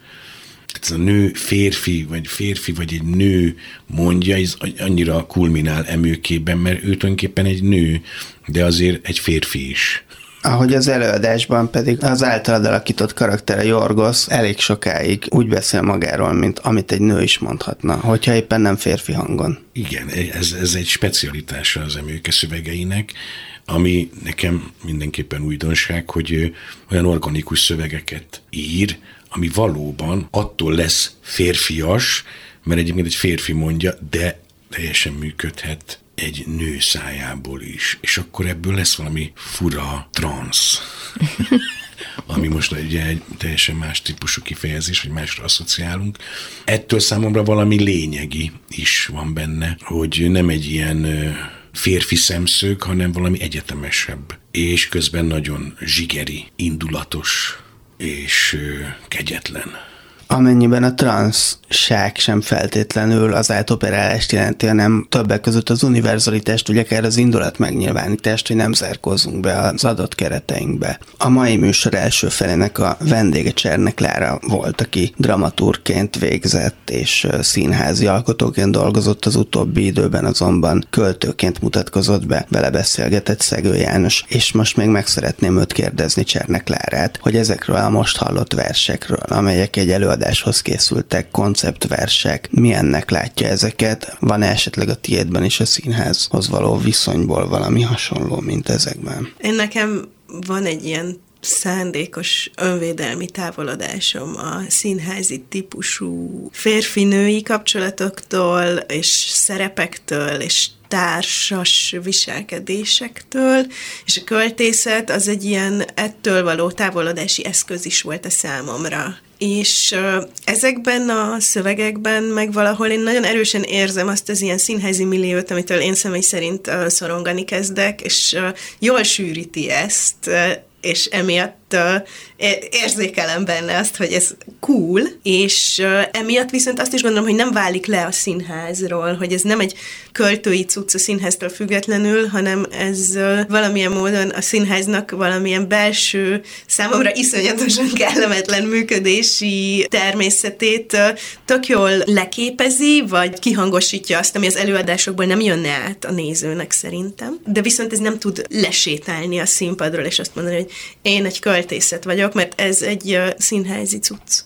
Ez a nő férfi, vagy férfi, vagy egy nő mondja, ez annyira kulminál emőkében, mert ő tulajdonképpen egy nő, de azért egy férfi is. Ahogy az előadásban pedig az általad alakított karaktere Jorgos elég sokáig úgy beszél magáról, mint amit egy nő is mondhatna, hogyha éppen nem férfi hangon. Igen, ez, ez egy specialitása az emőke szövegeinek, ami nekem mindenképpen újdonság, hogy olyan organikus szövegeket ír, ami valóban attól lesz férfias, mert egyébként egy férfi mondja, de teljesen működhet egy nő szájából is, és akkor ebből lesz valami fura transz. (laughs) ami most ugye egy teljesen más típusú kifejezés, hogy másra asszociálunk. Ettől számomra valami lényegi is van benne, hogy nem egy ilyen férfi szemszög, hanem valami egyetemesebb, és közben nagyon zsigeri, indulatos és kegyetlen amennyiben a transzság sem feltétlenül az átoperálást jelenti, hanem többek között az univerzalitást, ugye akár az indulat megnyilvánítást, hogy nem zárkózunk be az adott kereteinkbe. A mai műsor első felének a vendége Csernek Lára volt, aki dramaturként végzett és színházi alkotóként dolgozott az utóbbi időben, azonban költőként mutatkozott be, vele beszélgetett Szegő János, és most még meg szeretném őt kérdezni Csernek Lárát, hogy ezekről a most hallott versekről, amelyek egy előadás előadáshoz készültek, konceptversek, milyennek látja ezeket? Van-e esetleg a tiédben is a színházhoz való viszonyból valami hasonló, mint ezekben? Én nekem van egy ilyen szándékos önvédelmi távolodásom a színházi típusú férfi-női kapcsolatoktól, és szerepektől, és társas viselkedésektől, és a költészet az egy ilyen ettől való távolodási eszköz is volt a számomra és ezekben a szövegekben meg valahol én nagyon erősen érzem azt az ilyen színházi milliót, amitől én személy szerint szorongani kezdek, és jól sűríti ezt, és emiatt érzékelem benne azt, hogy ez cool, és emiatt viszont azt is gondolom, hogy nem válik le a színházról, hogy ez nem egy költői cucc a színháztól függetlenül, hanem ez valamilyen módon a színháznak valamilyen belső, számomra iszonyatosan (laughs) kellemetlen működési természetét tök jól leképezi, vagy kihangosítja azt, ami az előadásokból nem jönne át a nézőnek szerintem. De viszont ez nem tud lesétálni a színpadról, és azt mondani, hogy én egy költészet vagyok, mert ez egy színházi cucc.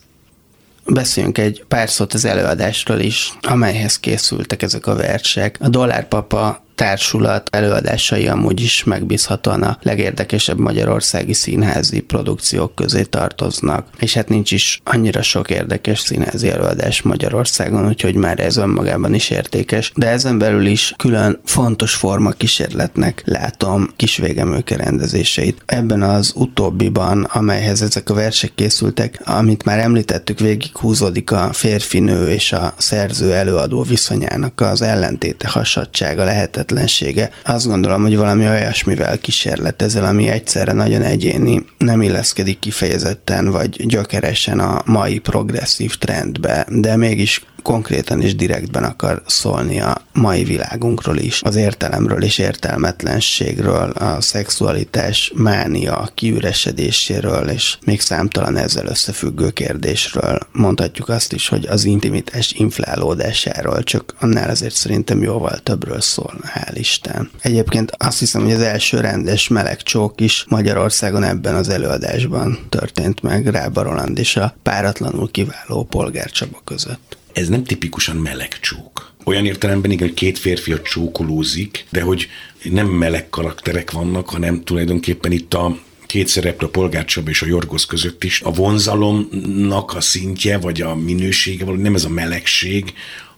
Beszéljünk egy pár szót az előadásról is, amelyhez készültek ezek a versek. A Dollárpapa társulat előadásai amúgy is megbízhatóan a legérdekesebb magyarországi színházi produkciók közé tartoznak, és hát nincs is annyira sok érdekes színházi előadás Magyarországon, úgyhogy már ez önmagában is értékes, de ezen belül is külön fontos forma kísérletnek látom kisvégemőke rendezéseit. Ebben az utóbbiban, amelyhez ezek a versek készültek, amit már említettük, végig húzódik a férfi-nő és a szerző előadó viszonyának az ellentéte, hasadsága lehetett lehetetlensége. Azt gondolom, hogy valami olyasmivel kísérlet ezzel, ami egyszerre nagyon egyéni, nem illeszkedik kifejezetten vagy gyökeresen a mai progresszív trendbe, de mégis konkrétan és direktben akar szólni a mai világunkról is, az értelemről és értelmetlenségről, a szexualitás mánia kiüresedéséről, és még számtalan ezzel összefüggő kérdésről. Mondhatjuk azt is, hogy az intimitás inflálódásáról, csak annál azért szerintem jóval többről szól, hál' Isten. Egyébként azt hiszem, hogy az első rendes meleg csók is Magyarországon ebben az előadásban történt meg Rába Roland és a páratlanul kiváló Polgár Csaba között ez nem tipikusan meleg csók. Olyan értelemben igen, hogy két férfi a csókolózik, de hogy nem meleg karakterek vannak, hanem tulajdonképpen itt a két szereplő, a Polgárcsaba és a Jorgosz között is a vonzalomnak a szintje, vagy a minősége, valahogy nem ez a melegség,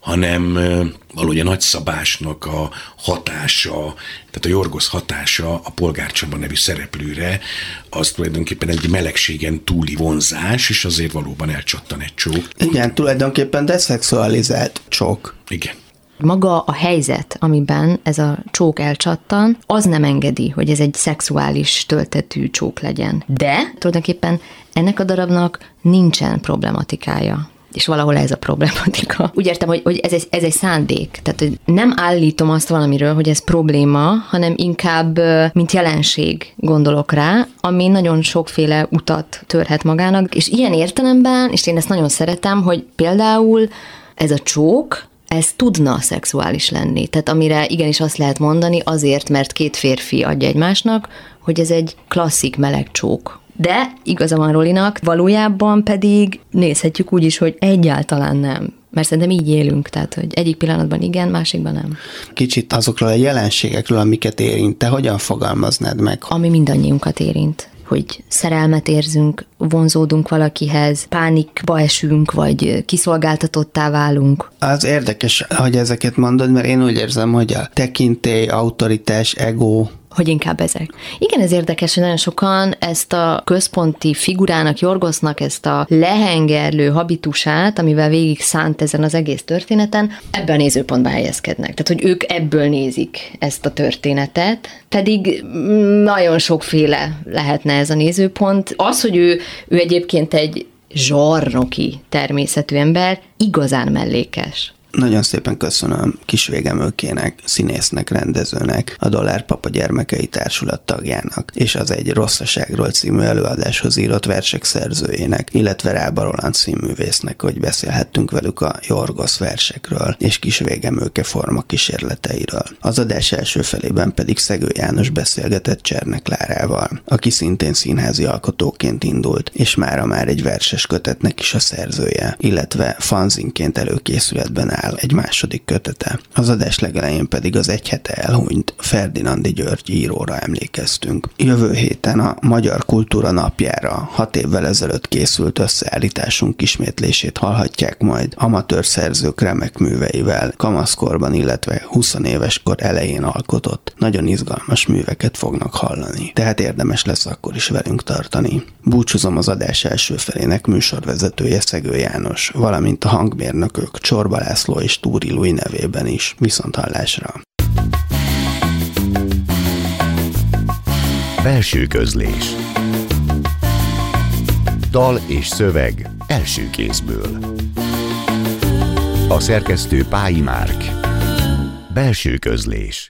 hanem valahogy a nagyszabásnak a hatása, tehát a Jorgosz hatása a Polgárcsaba nevű szereplőre, az tulajdonképpen egy melegségen túli vonzás, és azért valóban elcsattan egy csók. Igen, tulajdonképpen deszexualizált csók. Igen maga a helyzet, amiben ez a csók elcsattan, az nem engedi, hogy ez egy szexuális töltetű csók legyen. De tulajdonképpen ennek a darabnak nincsen problematikája és valahol ez a problematika. Úgy értem, hogy, hogy ez, egy, ez egy szándék. Tehát hogy nem állítom azt valamiről, hogy ez probléma, hanem inkább mint jelenség gondolok rá, ami nagyon sokféle utat törhet magának, és ilyen értelemben, és én ezt nagyon szeretem, hogy például ez a csók, ez tudna szexuális lenni. Tehát amire igenis azt lehet mondani, azért, mert két férfi adja egymásnak, hogy ez egy klasszik meleg csók. De igaza van Rolinak, valójában pedig nézhetjük úgy is, hogy egyáltalán nem. Mert szerintem így élünk, tehát hogy egyik pillanatban igen, másikban nem. Kicsit azokról a jelenségekről, amiket érint, te hogyan fogalmaznád meg? Ami mindannyiunkat érint hogy szerelmet érzünk, vonzódunk valakihez, pánikba esünk, vagy kiszolgáltatottá válunk. Az érdekes, hogy ezeket mondod, mert én úgy érzem, hogy a tekintély, autoritás, ego, hogy inkább ezek. Igen, ez érdekes, hogy nagyon sokan ezt a központi figurának, Jorgosznak ezt a lehengerlő habitusát, amivel végig szánt ezen az egész történeten, ebben a nézőpontban helyezkednek. Tehát, hogy ők ebből nézik ezt a történetet, pedig nagyon sokféle lehetne ez a nézőpont. Az, hogy ő, ő egyébként egy zsarnoki természetű ember, igazán mellékes. Nagyon szépen köszönöm Kisvégemőkének, színésznek, rendezőnek, a Dollár Papa Gyermekei Társulat tagjának, és az egy rosszaságról című előadáshoz írott versek szerzőjének, illetve Rába Roland színművésznek, hogy beszélhettünk velük a Jorgos versekről és Kisvégemőke forma kísérleteiről. Az adás első felében pedig Szegő János beszélgetett Csernek Lárával, aki szintén színházi alkotóként indult, és mára már egy verses kötetnek is a szerzője, illetve fanzinként előkészületben áll egy második kötete. Az adás legelején pedig az egy hete elhunyt Ferdinandi György íróra emlékeztünk. Jövő héten a Magyar Kultúra napjára hat évvel ezelőtt készült összeállításunk ismétlését hallhatják majd amatőr szerzők remek műveivel, kamaszkorban, illetve 20 éves kor elején alkotott. Nagyon izgalmas műveket fognak hallani, tehát érdemes lesz akkor is velünk tartani. Búcsúzom az adás első felének műsorvezetője Szegő János, valamint a hangmérnökök Csorba László László és Túri Lui nevében is. Viszont hallásra! Belső közlés Dal és szöveg első kézből A szerkesztő Pályi Márk Belső közlés